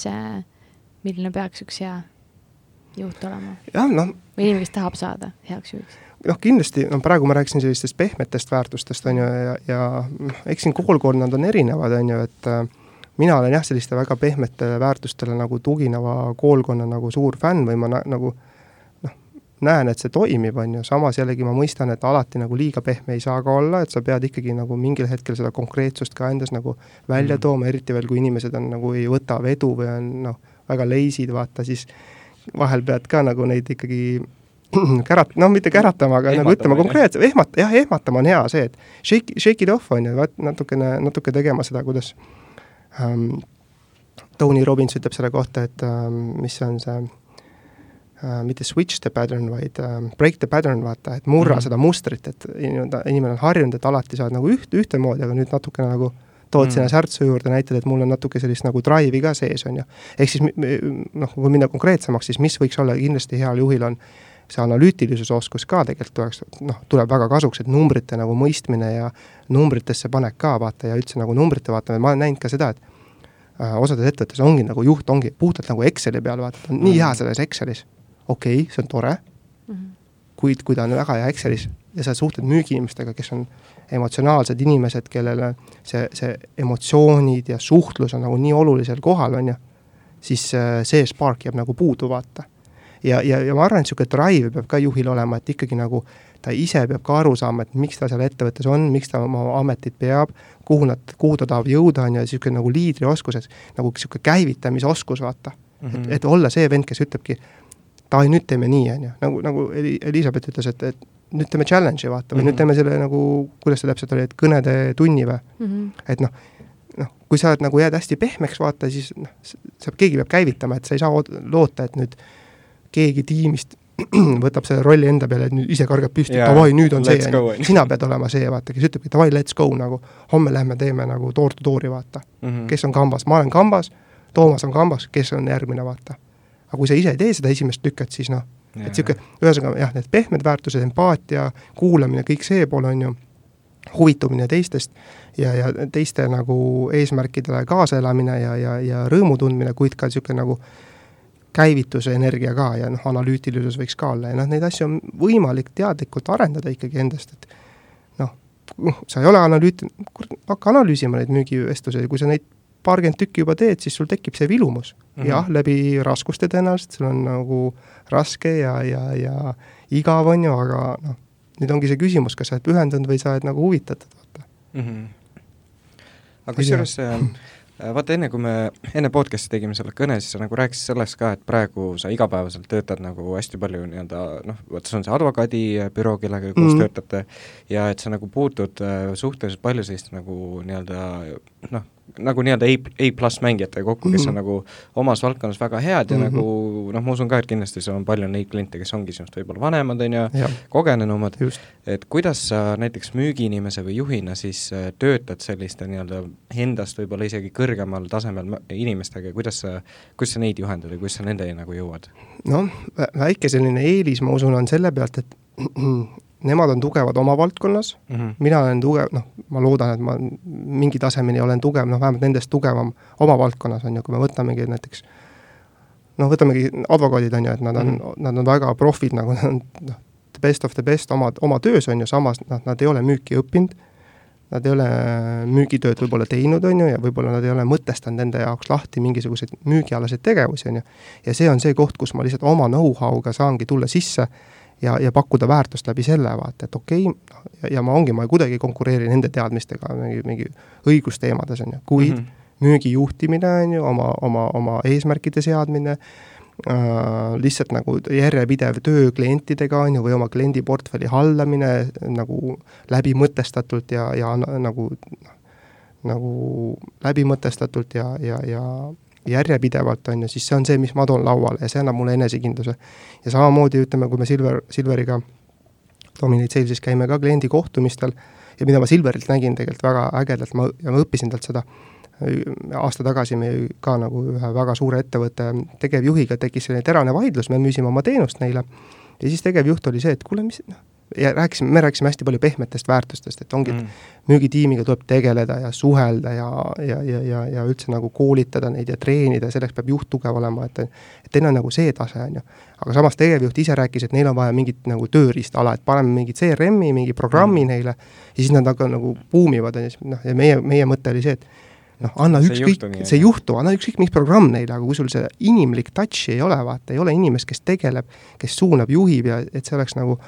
milline peaks üks hea juht olema? jah, noh. või inimene, kes tahab saada heaks juhiks noh, kindlasti, no praegu ma rääkisin sellistest pehmetest väärtustest, on ju, ja, ja eks siin koolkonnad on erinevad, on ju, et äh, mina olen jah, selliste väga pehmetele väärtustele nagu tugineva koolkonna nagu suur fänn või ma nagu noh, näen, et see toimib, on ju, samas jällegi ma mõistan, et alati nagu liiga pehme ei saa ka olla, et sa pead ikkagi nagu mingil hetkel seda konkreetsust ka endas nagu välja mm. tooma, eriti veel, kui inimesed on nagu ei võta vedu või on noh, väga lazy'd, vaata siis vahel pead ka nagu neid ikkagi kärat-, noh, mitte käratama, aga nagu ütlema konkreetselt, ehmat-, jah, ehmatama on hea see, et shake, shake it off, on ju, vaat natukene, natuke tegema seda, kuidas ähm, Tony Robbins ütleb selle kohta, et ähm, mis on see äh, mitte switch the pattern, vaid äh, break the pattern, vaata, et murra mm -hmm. seda mustrit, et inimene on harjunud, et alati saad nagu üht, ühtemoodi, aga nüüd natukene nagu tood mm. sinna särtsu juurde, näitad, et mul on natuke sellist nagu drive'i ka sees, on ju. ehk siis noh, kui minna konkreetsemaks, siis mis võiks olla kindlasti heal juhil, on see analüütilisuse oskus ka tegelikult tuleks, noh, tuleb väga kasuks, et numbrite nagu mõistmine ja numbritesse panek ka vaata ja üldse nagu numbrite vaatamine, ma olen näinud ka seda, et äh, osades ettevõttes ongi nagu juht ongi puhtalt nagu Exceli peal, vaata, ta on nii hea mhm. selles Excelis. okei okay,, see on tore mm, -hmm. kuid kui ta on väga hea Excelis ja sa suhtled müügiinimestega, kes on emotsionaalsed inimesed, kellele see, see emotsioonid ja suhtlus on nagu nii olulisel kohal, on ju, siis äh, see spark jääb nagu puudu, vaata ja, ja, ja ma arvan, et niisugune drive peab ka juhil olema, et ikkagi nagu ta ise peab ka aru saama, et miks ta seal ettevõttes on, miks ta oma ametit peab, kuhu nad, kuhu ta tahab jõuda, on ju, niisugune nagu liidrioskused, nagu niisugune käivitamisoskus, vaata mm. -hmm. et, et olla see vend, kes ütlebki, davai, nüüd teeme nii, on ju, nagu, nagu Elizabeth ütles, et, et nüüd teeme challenge'i, vaata, või mm -hmm. nüüd teeme selle nagu, kuidas see täpselt oli, et kõnede tunni või mm? -hmm. et noh, noh, kui sa oled nagu jääd hästi pehmeks, vaata, siis noh, sa, keegi peab käivitama, et sa ei saa loota, et nüüd keegi tiimist võtab selle rolli enda peale, et nüüd ise kargab püsti, davai, nüüd on see, sina pead olema see, vaata, kes ütlebki davai, let's go nagu, homme lähme teeme nagu door to door'i, vaata mm. -hmm. kes on kambas, ma olen kambas, Toomas on kambas, kes on järgmine, vaata. aga kui sa ise ei tee seda esimest lükket, siis noh, et niisugune, ühesõnaga jah, need pehmed väärtused, empaatia, kuulamine, kõik see pool on ju, huvitumine teistest ja, ja teiste nagu eesmärkidele kaasaelamine ja, ja, ja rõõmu tundmine, kuid ka niisugune nagu käivituse energia ka ja noh, analüütilisus võiks ka olla ja noh, neid asju on võimalik teadlikult arendada ikkagi endast, et noh, sa ei ole analüüt-, hakka analüüsima neid müügivestlusi, kui sa neid paarkümmend tükki juba teed, siis sul tekib see vilumus mm. -hmm. jah, läbi raskuste tõenäoliselt, sul on nagu raske ja, ja, ja igav, on ju, aga noh, nüüd ongi see küsimus, kas sa oled pühendunud või sa oled nagu huvitatud, vaata mm. -hmm. aga kusjuures Äh, vaata, enne kui me, enne podcast'i tegime selle kõne, siis sa nagu rääkisid sellest ka, et praegu sa igapäevaselt töötad nagu hästi palju nii-öelda noh, vot see on see advokaadibüroo, kellega koos mm -hmm. töötate, ja et sa nagu puutud äh, suhteliselt palju sellist nagu nii-öelda noh, nagu nii-öelda A, A pluss mängijatega kokku, kes on mhm. nagu omas valdkonnas väga head ja mm -hmm. nagu noh, ma usun ka, et kindlasti sul on palju neid kliente, kes ongi sinust võib-olla vanemad, on ju, kogenenumad, et kuidas sa näiteks müügiinimese või juhina siis äh, töötad selliste nii-öelda endast võib-olla isegi kõrgemal tasemel inimestega ja kuidas sa, kuidas sa neid juhendad ja kuidas sa nendeni nagu jõuad? noh, väike selline eelis, ma usun, on selle pealt, et nemad on tugevad oma valdkonnas mm, -hmm. mina olen tugev, noh, ma loodan, et ma mingi tasemeni olen tugev, noh vähemalt nendest tugevam oma valdkonnas, on ju, kui me võtamegi näiteks noh, võtamegi advokaadid, on ju, et nad on mm, -hmm. nad on väga profid, nagu nad on noh, the best of the best oma, oma töös, on ju, samas nad, nad ei ole müüki õppinud, nad ei ole müügitööd võib-olla teinud, on ju, ja võib-olla nad ei ole mõtestanud enda jaoks lahti mingisuguseid müügialaseid tegevusi, on ju. ja see on see koht, kus ma lihtsalt oma know-how'ga saangi tulla sisse ja, ja pakkuda väärtust läbi selle, vaata, et okei okay,, ja ma ongi, ma kuidagi ei konkureeri nende teadmistega mingi, mingi õigusteemades, on ju, kuid mm -hmm. müügi juhtimine, on ju, oma, oma, oma eesmärkide seadmine äh,, lihtsalt nagu järjepidev töö klientidega, on ju, või oma kliendiportfelli hallamine nagu läbimõtestatult ja, ja nagu nagu läbimõtestatult ja, ja, ja järjepidevalt, on ju, siis see on see, mis ma toon lauale ja see annab mulle enesekindluse. ja samamoodi ütleme, kui me Silver, Silveriga Dominate Sales'is käime ka kliendi kohtumistel ja mida ma Silverilt nägin tegelikult väga ägedalt, ma, ja ma õppisin talt seda, aasta tagasi me ka nagu ühe väga suure ettevõtte tegevjuhiga tekkis selline terane vaidlus, me müüsime oma teenust neile ja siis tegevjuht oli see, et kuule, mis noh, ja rääkisime, me rääkisime hästi palju pehmetest väärtustest, et ongi mm., et müügitiimiga tuleb tegeleda ja suhelda ja, ja, ja, ja, ja üldse nagu koolitada neid ja treenida, selleks peab juht tugev olema, et et teil on nagu see tase, on ju. aga samas tegevjuht ise rääkis, et neil on vaja mingit nagu tööriistala, et paneme mingi CRM-i, mingi programmi mm. neile ja siis nad hakkavad nagu buumivad, on ju, noh, ja meie, meie mõte oli see, et noh, anna ükskõik, see ei juhtu, anna ükskõik mis programm neile, aga kui sul see inimlik touch'i ei ole, vaata, ei ole inimest, kes tegeleb, kes suunab, juhib ja et see oleks nagu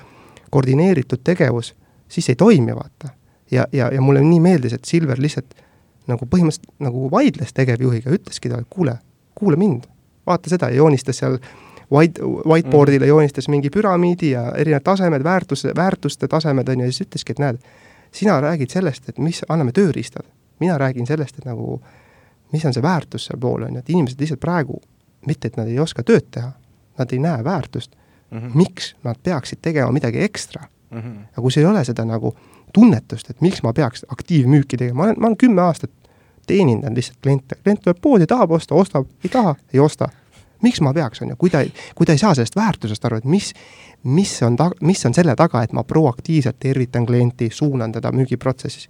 koordineeritud tegevus, siis ei toimi, vaata. ja, ja, ja mulle nii meeldis, et Silver lihtsalt nagu põhimõtteliselt nagu vaidles tegevjuhiga, ütleski talle, kuule, kuula mind, vaata seda ja joonistas seal white, whiteboard'ile mm. joonistas mingi püramiidi ja erinevad tasemed, väärtuse, väärtuste tasemed, on ju, ja siis ütleski, et näed, sina räägid sellest, et mis, anname tööriistad mina räägin sellest, et nagu mis on see väärtus seal pool, on ju, et inimesed lihtsalt praegu, mitte et nad ei oska tööd teha, nad ei näe väärtust mm, -hmm. miks nad peaksid tegema midagi ekstra mm. -hmm. ja kui sul ei ole seda nagu tunnetust, et miks ma peaks aktiivmüüki tegema, ma olen, ma olen kümme aastat teenindanud lihtsalt kliente, klient tuleb poodi, tahab osta, ostab, ei taha, ei osta. miks ma peaks, on ju, kui ta, kui ta ei saa sellest väärtusest aru, et mis, mis on ta-, mis on selle taga, et ma proaktiivselt tervitan klienti, suunan teda müügiprotsessis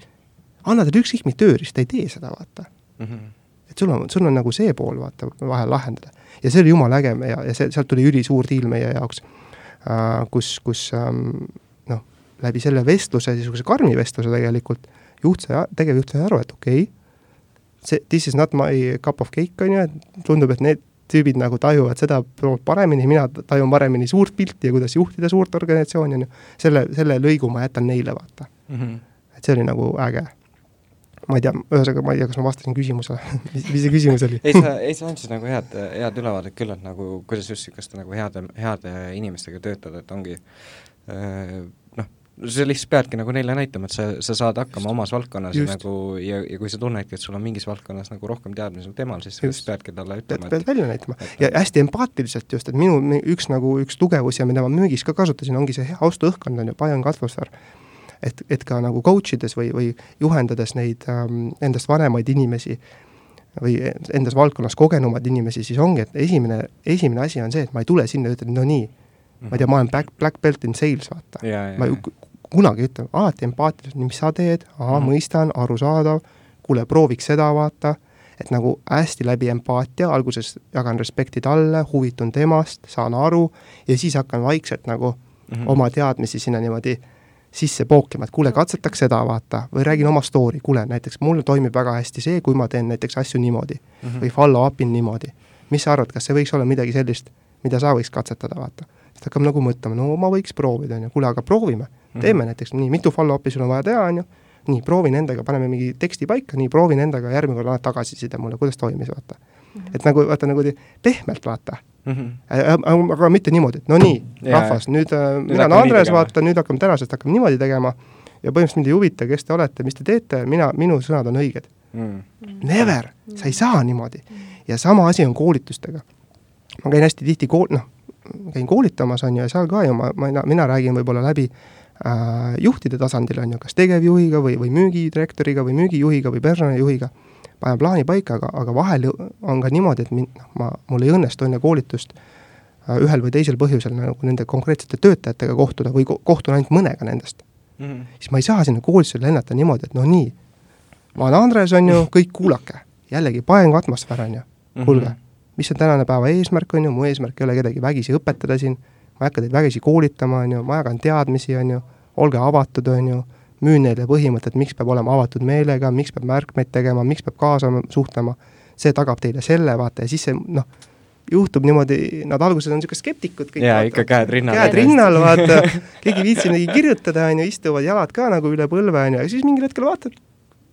anna talle ükskõik mis tööriist, ta ei tee seda, vaata mm. -hmm. et sul on, sul on nagu see pool, vaata, vahel lahendada. Ja see oli jumala äge ja, ja see, sealt tuli ülisuur diil meie jaoks äh,, kus, kus ähm, noh, läbi selle vestluse, niisuguse karmi vestluse tegelikult, juht sai, tegevjuht sai aru, et okei okay,, see, this is not my cup of cake, on ju, et tundub, et need tüübid nagu tajuvad seda paremini, mina tajun paremini suurt pilti ja kuidas juhtida suurt organisatsiooni, on ju, selle, selle lõigu ma jätan neile, vaata mm. -hmm. et see oli nagu äge ma ei tea, ühesõnaga ma ei tea, kas ma vastasin küsimusele. Mis, mis see küsimus oli? Ei sa, ei sa andsid nagu head, head ülevaadet küll, et nagu kuidas just niisuguste nagu heade, heade inimestega töötada, et ongi äh, noh, sa lihtsalt peadki nagu neile näitama, et sa, sa saad hakkama just, omas valdkonnas just. ja nagu ja, ja kui sa tunnedki, et sul on mingis valdkonnas nagu rohkem teadmisi kui temal, siis just. peadki talle ütlema, et pead välja näitama. et... ja hästi empaatiliselt just, et minu üks nagu üks tugevus ja mida ma müügis ka kasutasin, ongi see hea ostuõhkkond on ju, buy on atmosfäär et, et ka nagu coach ides või, või juhendades neid ähm, endast vanemaid inimesi või endas valdkonnas kogenumad inimesi, siis ongi, et esimene, esimene asi on see, et ma ei tule sinna ja ütlen, no nii mm, -hmm. ma ei tea, ma olen black, black belt in sales, vaata. ma ju kunagi ei ütle, alati empaatiliselt, mis sa teed, aa mm, -hmm. mõistan, arusaadav, kuule, prooviks seda, vaata, et nagu hästi läbi empaatia, alguses jagan respekti talle, huvitun temast, saan aru ja siis hakkan vaikselt nagu mm -hmm. oma teadmisi sinna niimoodi sisse pookima, et kuule, katsetaks seda, vaata, või räägin oma story, kuule, näiteks mul toimib väga hästi see, kui ma teen näiteks asju niimoodi mm -hmm. või follow up in niimoodi. mis sa arvad, kas see võiks olla midagi sellist, mida sa võiks katsetada, vaata? siis ta hakkab nagu mõtlema, no ma võiks proovida, on ju, kuule, aga proovime mm. -hmm. teeme näiteks nii, mitu follow up'i sul on vaja teha, on ju, nii, proovin endaga, paneme mingi teksti paika, nii, proovin endaga, järgmine kord annad tagasiside mulle, kuidas toimis, vaata mm. -hmm. et nagu, vaata nagu pehmelt, vaata mm. -hmm. aga mitte niimoodi, et no nii, rahvas, nüüd, äh, nüüd mina olen Andres, vaata, nüüd hakkame tänasest hakkame niimoodi tegema ja põhimõtteliselt mind ei huvita, kes te olete, mis te teete, mina, minu sõnad on õiged mm.. Never, sa ei saa niimoodi. ja sama asi on koolitustega. ma käin hästi tihti kool-, noh, käin koolitamas, on ju, ja seal ka ju ma, ma, mina räägin võib-olla läbi äh, juhtide tasandil, on ju, kas tegevjuhiga või, või müügidirektoriga või müügijuhiga või personalijuhiga panen plaani paika, aga, aga vahel on ka niimoodi, et mind, noh, ma, mul ei õnnestu enne koolitust äh, ühel või teisel põhjusel nagu nende konkreetsete töötajatega kohtuda või kohtun ainult mõnega nendest mm. -hmm. siis ma ei saa sinna koolitusele lennata niimoodi, et no nii, ma olen Andres, on ju, kõik kuulake. jällegi, paengu atmosfäär, on ju, mhm. kuulge, mis on tänane päeva eesmärk, on ju, mu eesmärk ei ole kedagi vägisi õpetada siin, ma ei hakka teid vägisi koolitama, on ju, ma jagan teadmisi, on ju, olge avatud, on ju, müün neile põhimõtet, miks peab olema avatud meelega, miks peab märkmeid tegema, miks peab kaasama, suhtlema, see tagab teile selle, vaata, ja siis see noh, juhtub niimoodi, nad alguses on niisugused skeptikud kõik. jaa, ikka käed rinnal. käed rinnal, vaata, keegi ei viitsi midagi kirjutada, on ju, istuvad jalad ka nagu üle põlve, on ju, ja siis mingil hetkel vaatad,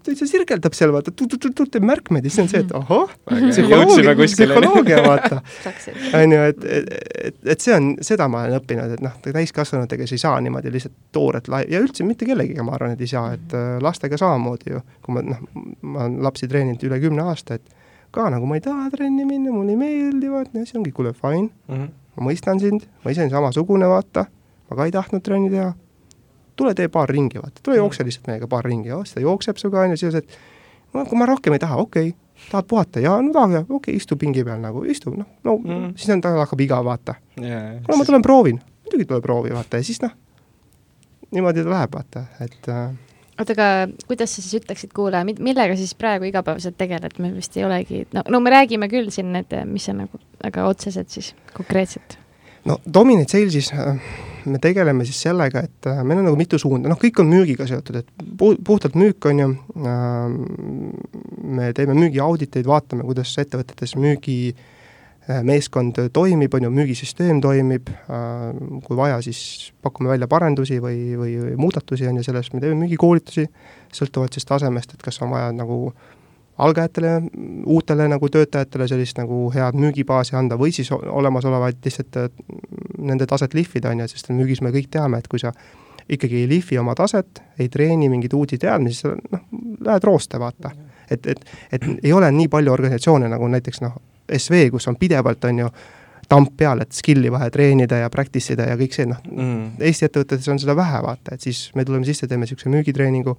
täitsa sirgeldab seal, vaata, teeb märkmeid ja siis on see, et ahah, psühholoogia, vaata. on ju, et, et, et, see on, seda ma olen õppinud, et noh, täiskasvanutega siis ei saa niimoodi lihtsalt tooret lai- ja üldse mitte kellegiga ma arvan, et ei saa, et äh, lastega samamoodi ju, kui ma noh, ma olen lapsi treeninud üle kümne aasta, et ka nagu ma ei taha trenni minna, mulle ei meeldi, vaata, ja siis ongi, kuule, fine. Mm, -hmm. ma mõistan sind, ma ise olen samasugune, vaata, ma ka ei tahtnud trenni teha tule tee paar ringi, vaata, tule jookse lihtsalt meiega paar ringi, oh, siis ta jookseb sinuga, on ju, siis et no kui ma rohkem ei taha, okei okay., tahad puhata ja no tahad, okei okay,, istu pingi peal nagu, istu, noh, no mm. siis on, tal hakkab igav, vaata yeah,. kuule, ma tulen proovin, muidugi tule proovi, vaata, ja siis noh, niimoodi ta läheb, vaata, et äh, oota, aga kuidas sa siis ütleksid, kuule, millega siis praegu igapäevaselt tegeled, me vist ei olegi, no, no me räägime küll siin, et mis on nagu väga otseselt siis konkreetselt? No Dominate Sales'is äh, me tegeleme siis sellega, et äh, meil on nagu mitu suunda, noh, kõik on müügiga seotud, et pu-, puhtalt müük, on ju, äh, me teeme müügiauditeid, vaatame, kuidas ettevõtetes müügi meeskond toimib, on ju, müügisüsteem toimib, kui vaja, siis pakume välja parendusi või, või muudatusi, on ju, selles, me teeme müügikoolitusi, sõltuvalt siis tasemest, et kas on vaja nagu äh, algajatele, uutele nagu töötajatele sellist nagu head müügibaasi anda või siis olemasolevaid lihtsalt nende taset lihvida, on ju, sest müügis me kõik teame, et kui sa ikkagi ei lihvi oma taset, ei treeni mingeid uusi teadmisi, siis noh, lähed rooste, vaata. et, et, et ei ole nii palju organisatsioone nagu näiteks noh, SV, kus on pidevalt, on ju, tamp peal, et skill'i vaja treenida ja practice ida ja kõik see, noh mm., Eesti ettevõtetes on seda vähe, vaata, et siis me tuleme sisse, teeme niisuguse müügitreeningu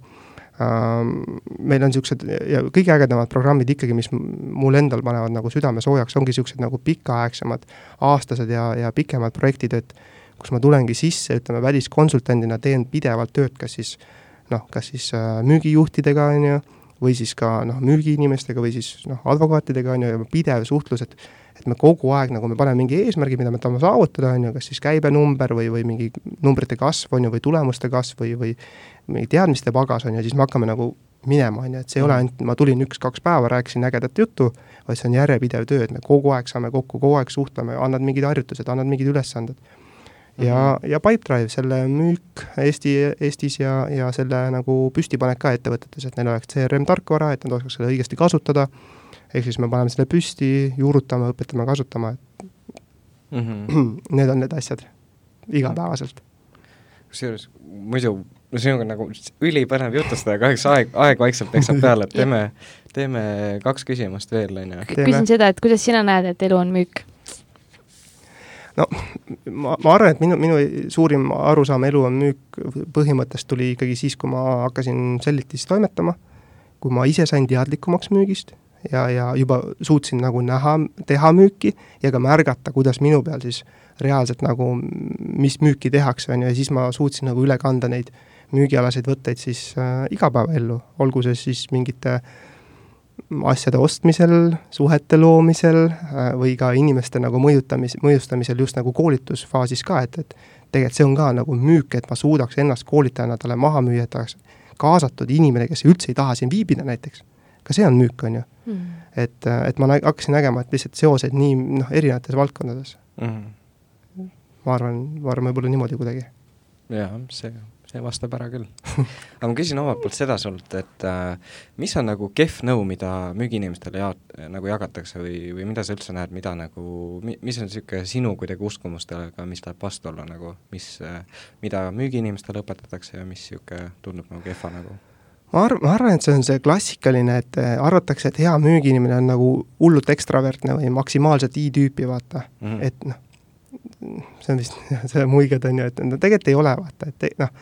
meil on niisugused ja kõige ägedamad programmid ikkagi, mis mul endal panevad nagu südame soojaks, ongi niisugused nagu pikaaegsemad, aastased ja, ja pikemad projektid, et kus ma tulengi sisse, ütleme väliskonsultandina teen pidevalt tööd, kas siis noh, kas siis äh, müügijuhtidega, on ju, või siis ka noh, müügiinimestega või siis noh, advokaatidega, on ju, ja pidev suhtlus, et et me kogu aeg nagu me paneme mingi eesmärgi, mida me tahame saavutada, on ju, kas siis käibenumber või, või mingi numbrite kasv, on ju, või tulemuste kasv või, või mingi teadmiste pagas, on ju, siis me hakkame nagu minema, on ju, et see ei ole ainult, ma tulin üks-kaks päeva, rääkisin ägedat juttu, vaid see on järjepidev töö, et me kogu aeg saame kokku, kogu aeg suhtleme, annad mingid harjutused, annad mingid ülesanded. ja mm, -hmm. ja Pipedrive, selle müük Eesti, Eestis ja, ja selle nagu püstipanek ka ettevõtetes, et neil oleks CRM tarkvara, et nad oskaks seda õigesti kasutada ehk siis me paneme selle püsti, juurutame, õpetame kasutama, et mm -hmm. need on need asjad igapäevaselt. kusjuures muidu, no sinuga nagu ülipõnev jutustada, kahjuks aeg, aeg vaikselt peksab peale, et teeme, teeme kaks küsimust veel, on ju. küsin seda, et kuidas sina näed, et elu on müük? no ma, ma arvan, et minu, minu suurim arusaam elu on müük põhimõttest tuli ikkagi siis, kui ma hakkasin Sellitis toimetama, kui ma ise sain teadlikumaks müügist ja, ja juba suutsin nagu näha, teha müüki ja ka märgata, kuidas minu peal siis reaalselt nagu, mis müüki tehakse, on ju, ja siis ma suutsin nagu üle kanda neid müügialaseid võtteid siis äh, igapäevaellu, olgu see siis mingite asjade ostmisel, suhete loomisel äh, või ka inimeste nagu mõjutamis, mõjustamisel just nagu koolitusfaasis ka, et, et tegelikult see on ka nagu müük, et ma suudaks ennast koolitajana talle maha müüa, et oleks kaasatud inimene, kes üldse ei taha siin viibida näiteks. Ka see on müük, on ju. Mm.. et, et ma hakkasin nägema, et lihtsalt seoseid nii noh, erinevates valdkondades. Mm.. ma arvan, ma arvan, võib-olla niimoodi kuidagi. jah, see, see vastab ära küll. Aga ma küsin omalt poolt seda sult, et äh, mis on nagu kehv nõu, mida müügiinimestele jaot-, nagu jagatakse või, või mida sa üldse näed, mida nagu, mis on niisugune sinu kuidagi uskumustega, mis läheb vastuollu nagu, mis äh,, mida müügiinimestele õpetatakse ja mis niisugune tundub nagu kehva nagu? Ma arv-, ma arvan, et see on see klassikaline, et äh, arvatakse, et hea müügiinimene on nagu hullult ekstravertne või maksimaalselt i-tüüpi, vaata mm, -hmm. et noh, see on vist, sa muigad, on ju, et no tegelikult ei ole, vaata, et noh,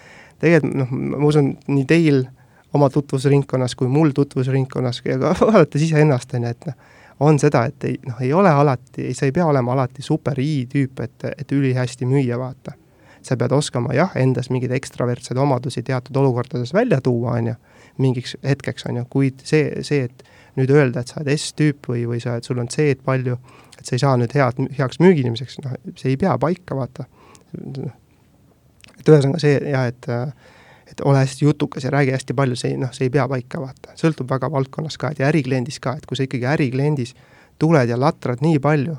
tegelikult noh, ma usun, nii teil oma tutvusringkonnas kui mul tutvusringkonnas ja ka vaadates iseennast, on ju, et noh, on seda, et ei, noh, ei ole alati, sa ei pea olema alati super i-tüüp, et, et ülihästi müüa, vaata. sa pead oskama jah, endas mingeid ekstravertseid omadusi teatud olukordades välja tuua, on ju mingiks hetkeks, on ju, kuid see, see, et nüüd öelda, et sa oled S-tüüp või, või sa oled, sul on C-d palju, et sa ei saa nüüd head, heaks müügiinimeseks, noh, see ei pea paika, vaata. et ühesõnaga see jah, et et ole hästi jutukas ja räägi hästi palju, see noh, see ei pea paika, vaata. sõltub väga valdkonnast ka, et ja ärikliendis ka, et kui sa ikkagi ärikliendis tuled ja latrad nii palju,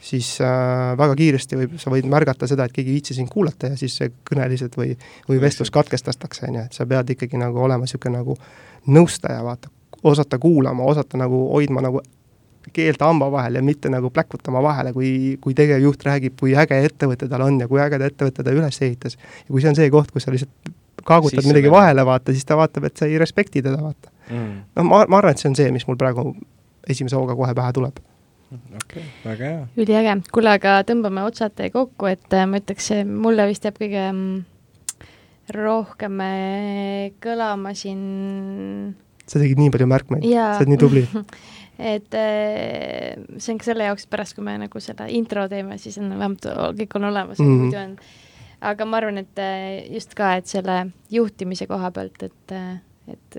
siis äh, väga kiiresti võib, sa võid märgata seda, et keegi ei viitsi sind kuulata ja siis see kõne lihtsalt või, või vestlus katkestatakse, on ju, et sa pead ikkagi nagu olema niisugune nagu nõustaja, vaata, osata kuulama, osata nagu hoidma nagu keelt hamba vahel ja mitte nagu pläkutama vahele, kui, kui tegevjuht räägib, kui äge ettevõte tal on ja kui ägeda ettevõtte ta üles ehitas. ja kui see on see koht, kus sa lihtsalt kaagutad midagi peab. vahele, vaata, siis ta vaatab, et sa ei respekti teda, vaata. Mm.. noh, ma, ma arvan, et see on see, mis mul praegu esimese hooga kohe pähe tuleb okei okay,, väga hea. üliäge, kuule, aga tõmbame otsad kokku, et äh, ma ütleks, mulle vist jääb kõige mm, rohkem äh, kõlama siin sa tegid nii palju märkmeid, sa oled nii tubli et äh, see on ka selle jaoks, et pärast, kui me nagu seda intro teeme, siis on vähemalt kõik on olemas mm, -hmm. muidu on. aga ma arvan, et just ka, et selle juhtimise koha pealt, et, et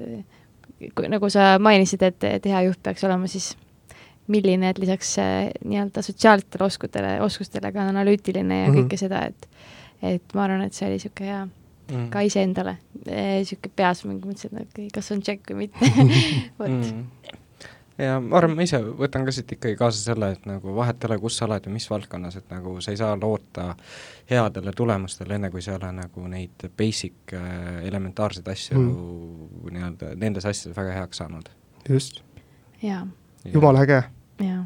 kui, nagu sa mainisid, et, et hea juht peaks olema siis milline, et lisaks äh, nii-öelda sotsiaalsetele oskustele, oskustele ka analüütiline ja mm -hmm. kõike seda, et et ma arvan, et see oli niisugune hea mm ka iseendale niisugune peas, ma mõtlesin, et okei okay,, kas on tšekk või mitte vot mm. -hmm ja ma arvan, ma ise võtan ka siit ikkagi kaasa selle, et nagu vahet ei ole, kus sa oled ja mis valdkonnas, et nagu sa ei saa loota headele tulemustele, enne kui sa ei ole nagu neid basic äh, elementaarseid asju mm. nii-öelda nendes asjades väga heaks saanud. just. jaa. Jumala äge. jaa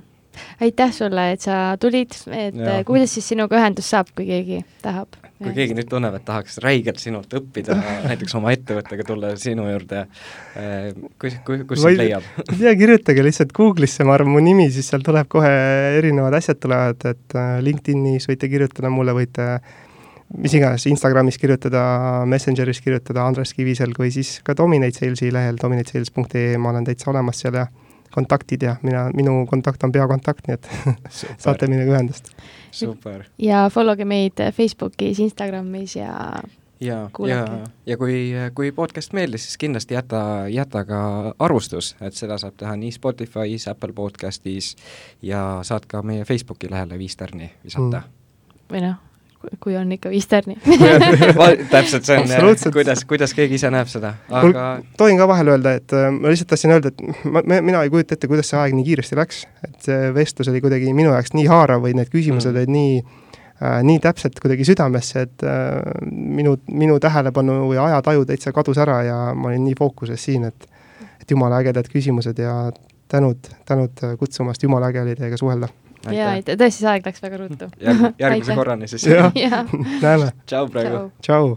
aitäh sulle, et sa tulid, et ja. kuidas siis sinuga ühendust saab, kui keegi tahab? kui ja. keegi nüüd tunneb, et tahaks räigelt sinult õppida näiteks oma ettevõttega tulla sinu juurde, eh, kus, kus, kus sind leiab? ma ei tea, kirjutage lihtsalt Google'isse, ma arvan, mu nimi, siis seal tuleb kohe erinevad asjad tulevad, et äh, LinkedInis võite kirjutada mulle, võite mis iganes, Instagramis kirjutada, Messengeris kirjutada Andres Kiviselg või siis ka Dominate Salesi lehel dominatesales.ee, ma olen täitsa olemas seal ja kontaktid ja mina, minu kontakt on peakontakt, nii et saate minuga ühendust. super. ja follow ge meid Facebookis, Instagramis ja ja, ja, ja kui, kui podcast meeldis, siis kindlasti jäta, jäta ka arvustus, et seda saab teha nii Spotify's, Apple podcastis ja saad ka meie Facebooki lehele viis tärni visata mm.. või noh, kui on ikka viis tärni täpselt, see on jah, kuidas, kuidas keegi ise näeb seda, aga tohin ka vahele öelda, et äh, ma lihtsalt tahtsin öelda, et ma, mina ei kujuta ette, kuidas see aeg nii kiiresti läks, et see vestlus oli kuidagi minu jaoks nii haarav või need küsimused mm. olid nii äh, nii täpselt kuidagi südamesse, et äh, minu, minu tähelepanu või ajataju täitsa kadus ära ja ma olin nii fookuses siin, et et jumala ägedad küsimused ja tänud, tänud kutsumast, jumala äge oli teiega suhelda jaa, tõesti, see aeg läks väga ruttu. Järg, järgmise korrani siis näeme. tšau praegu. tšau.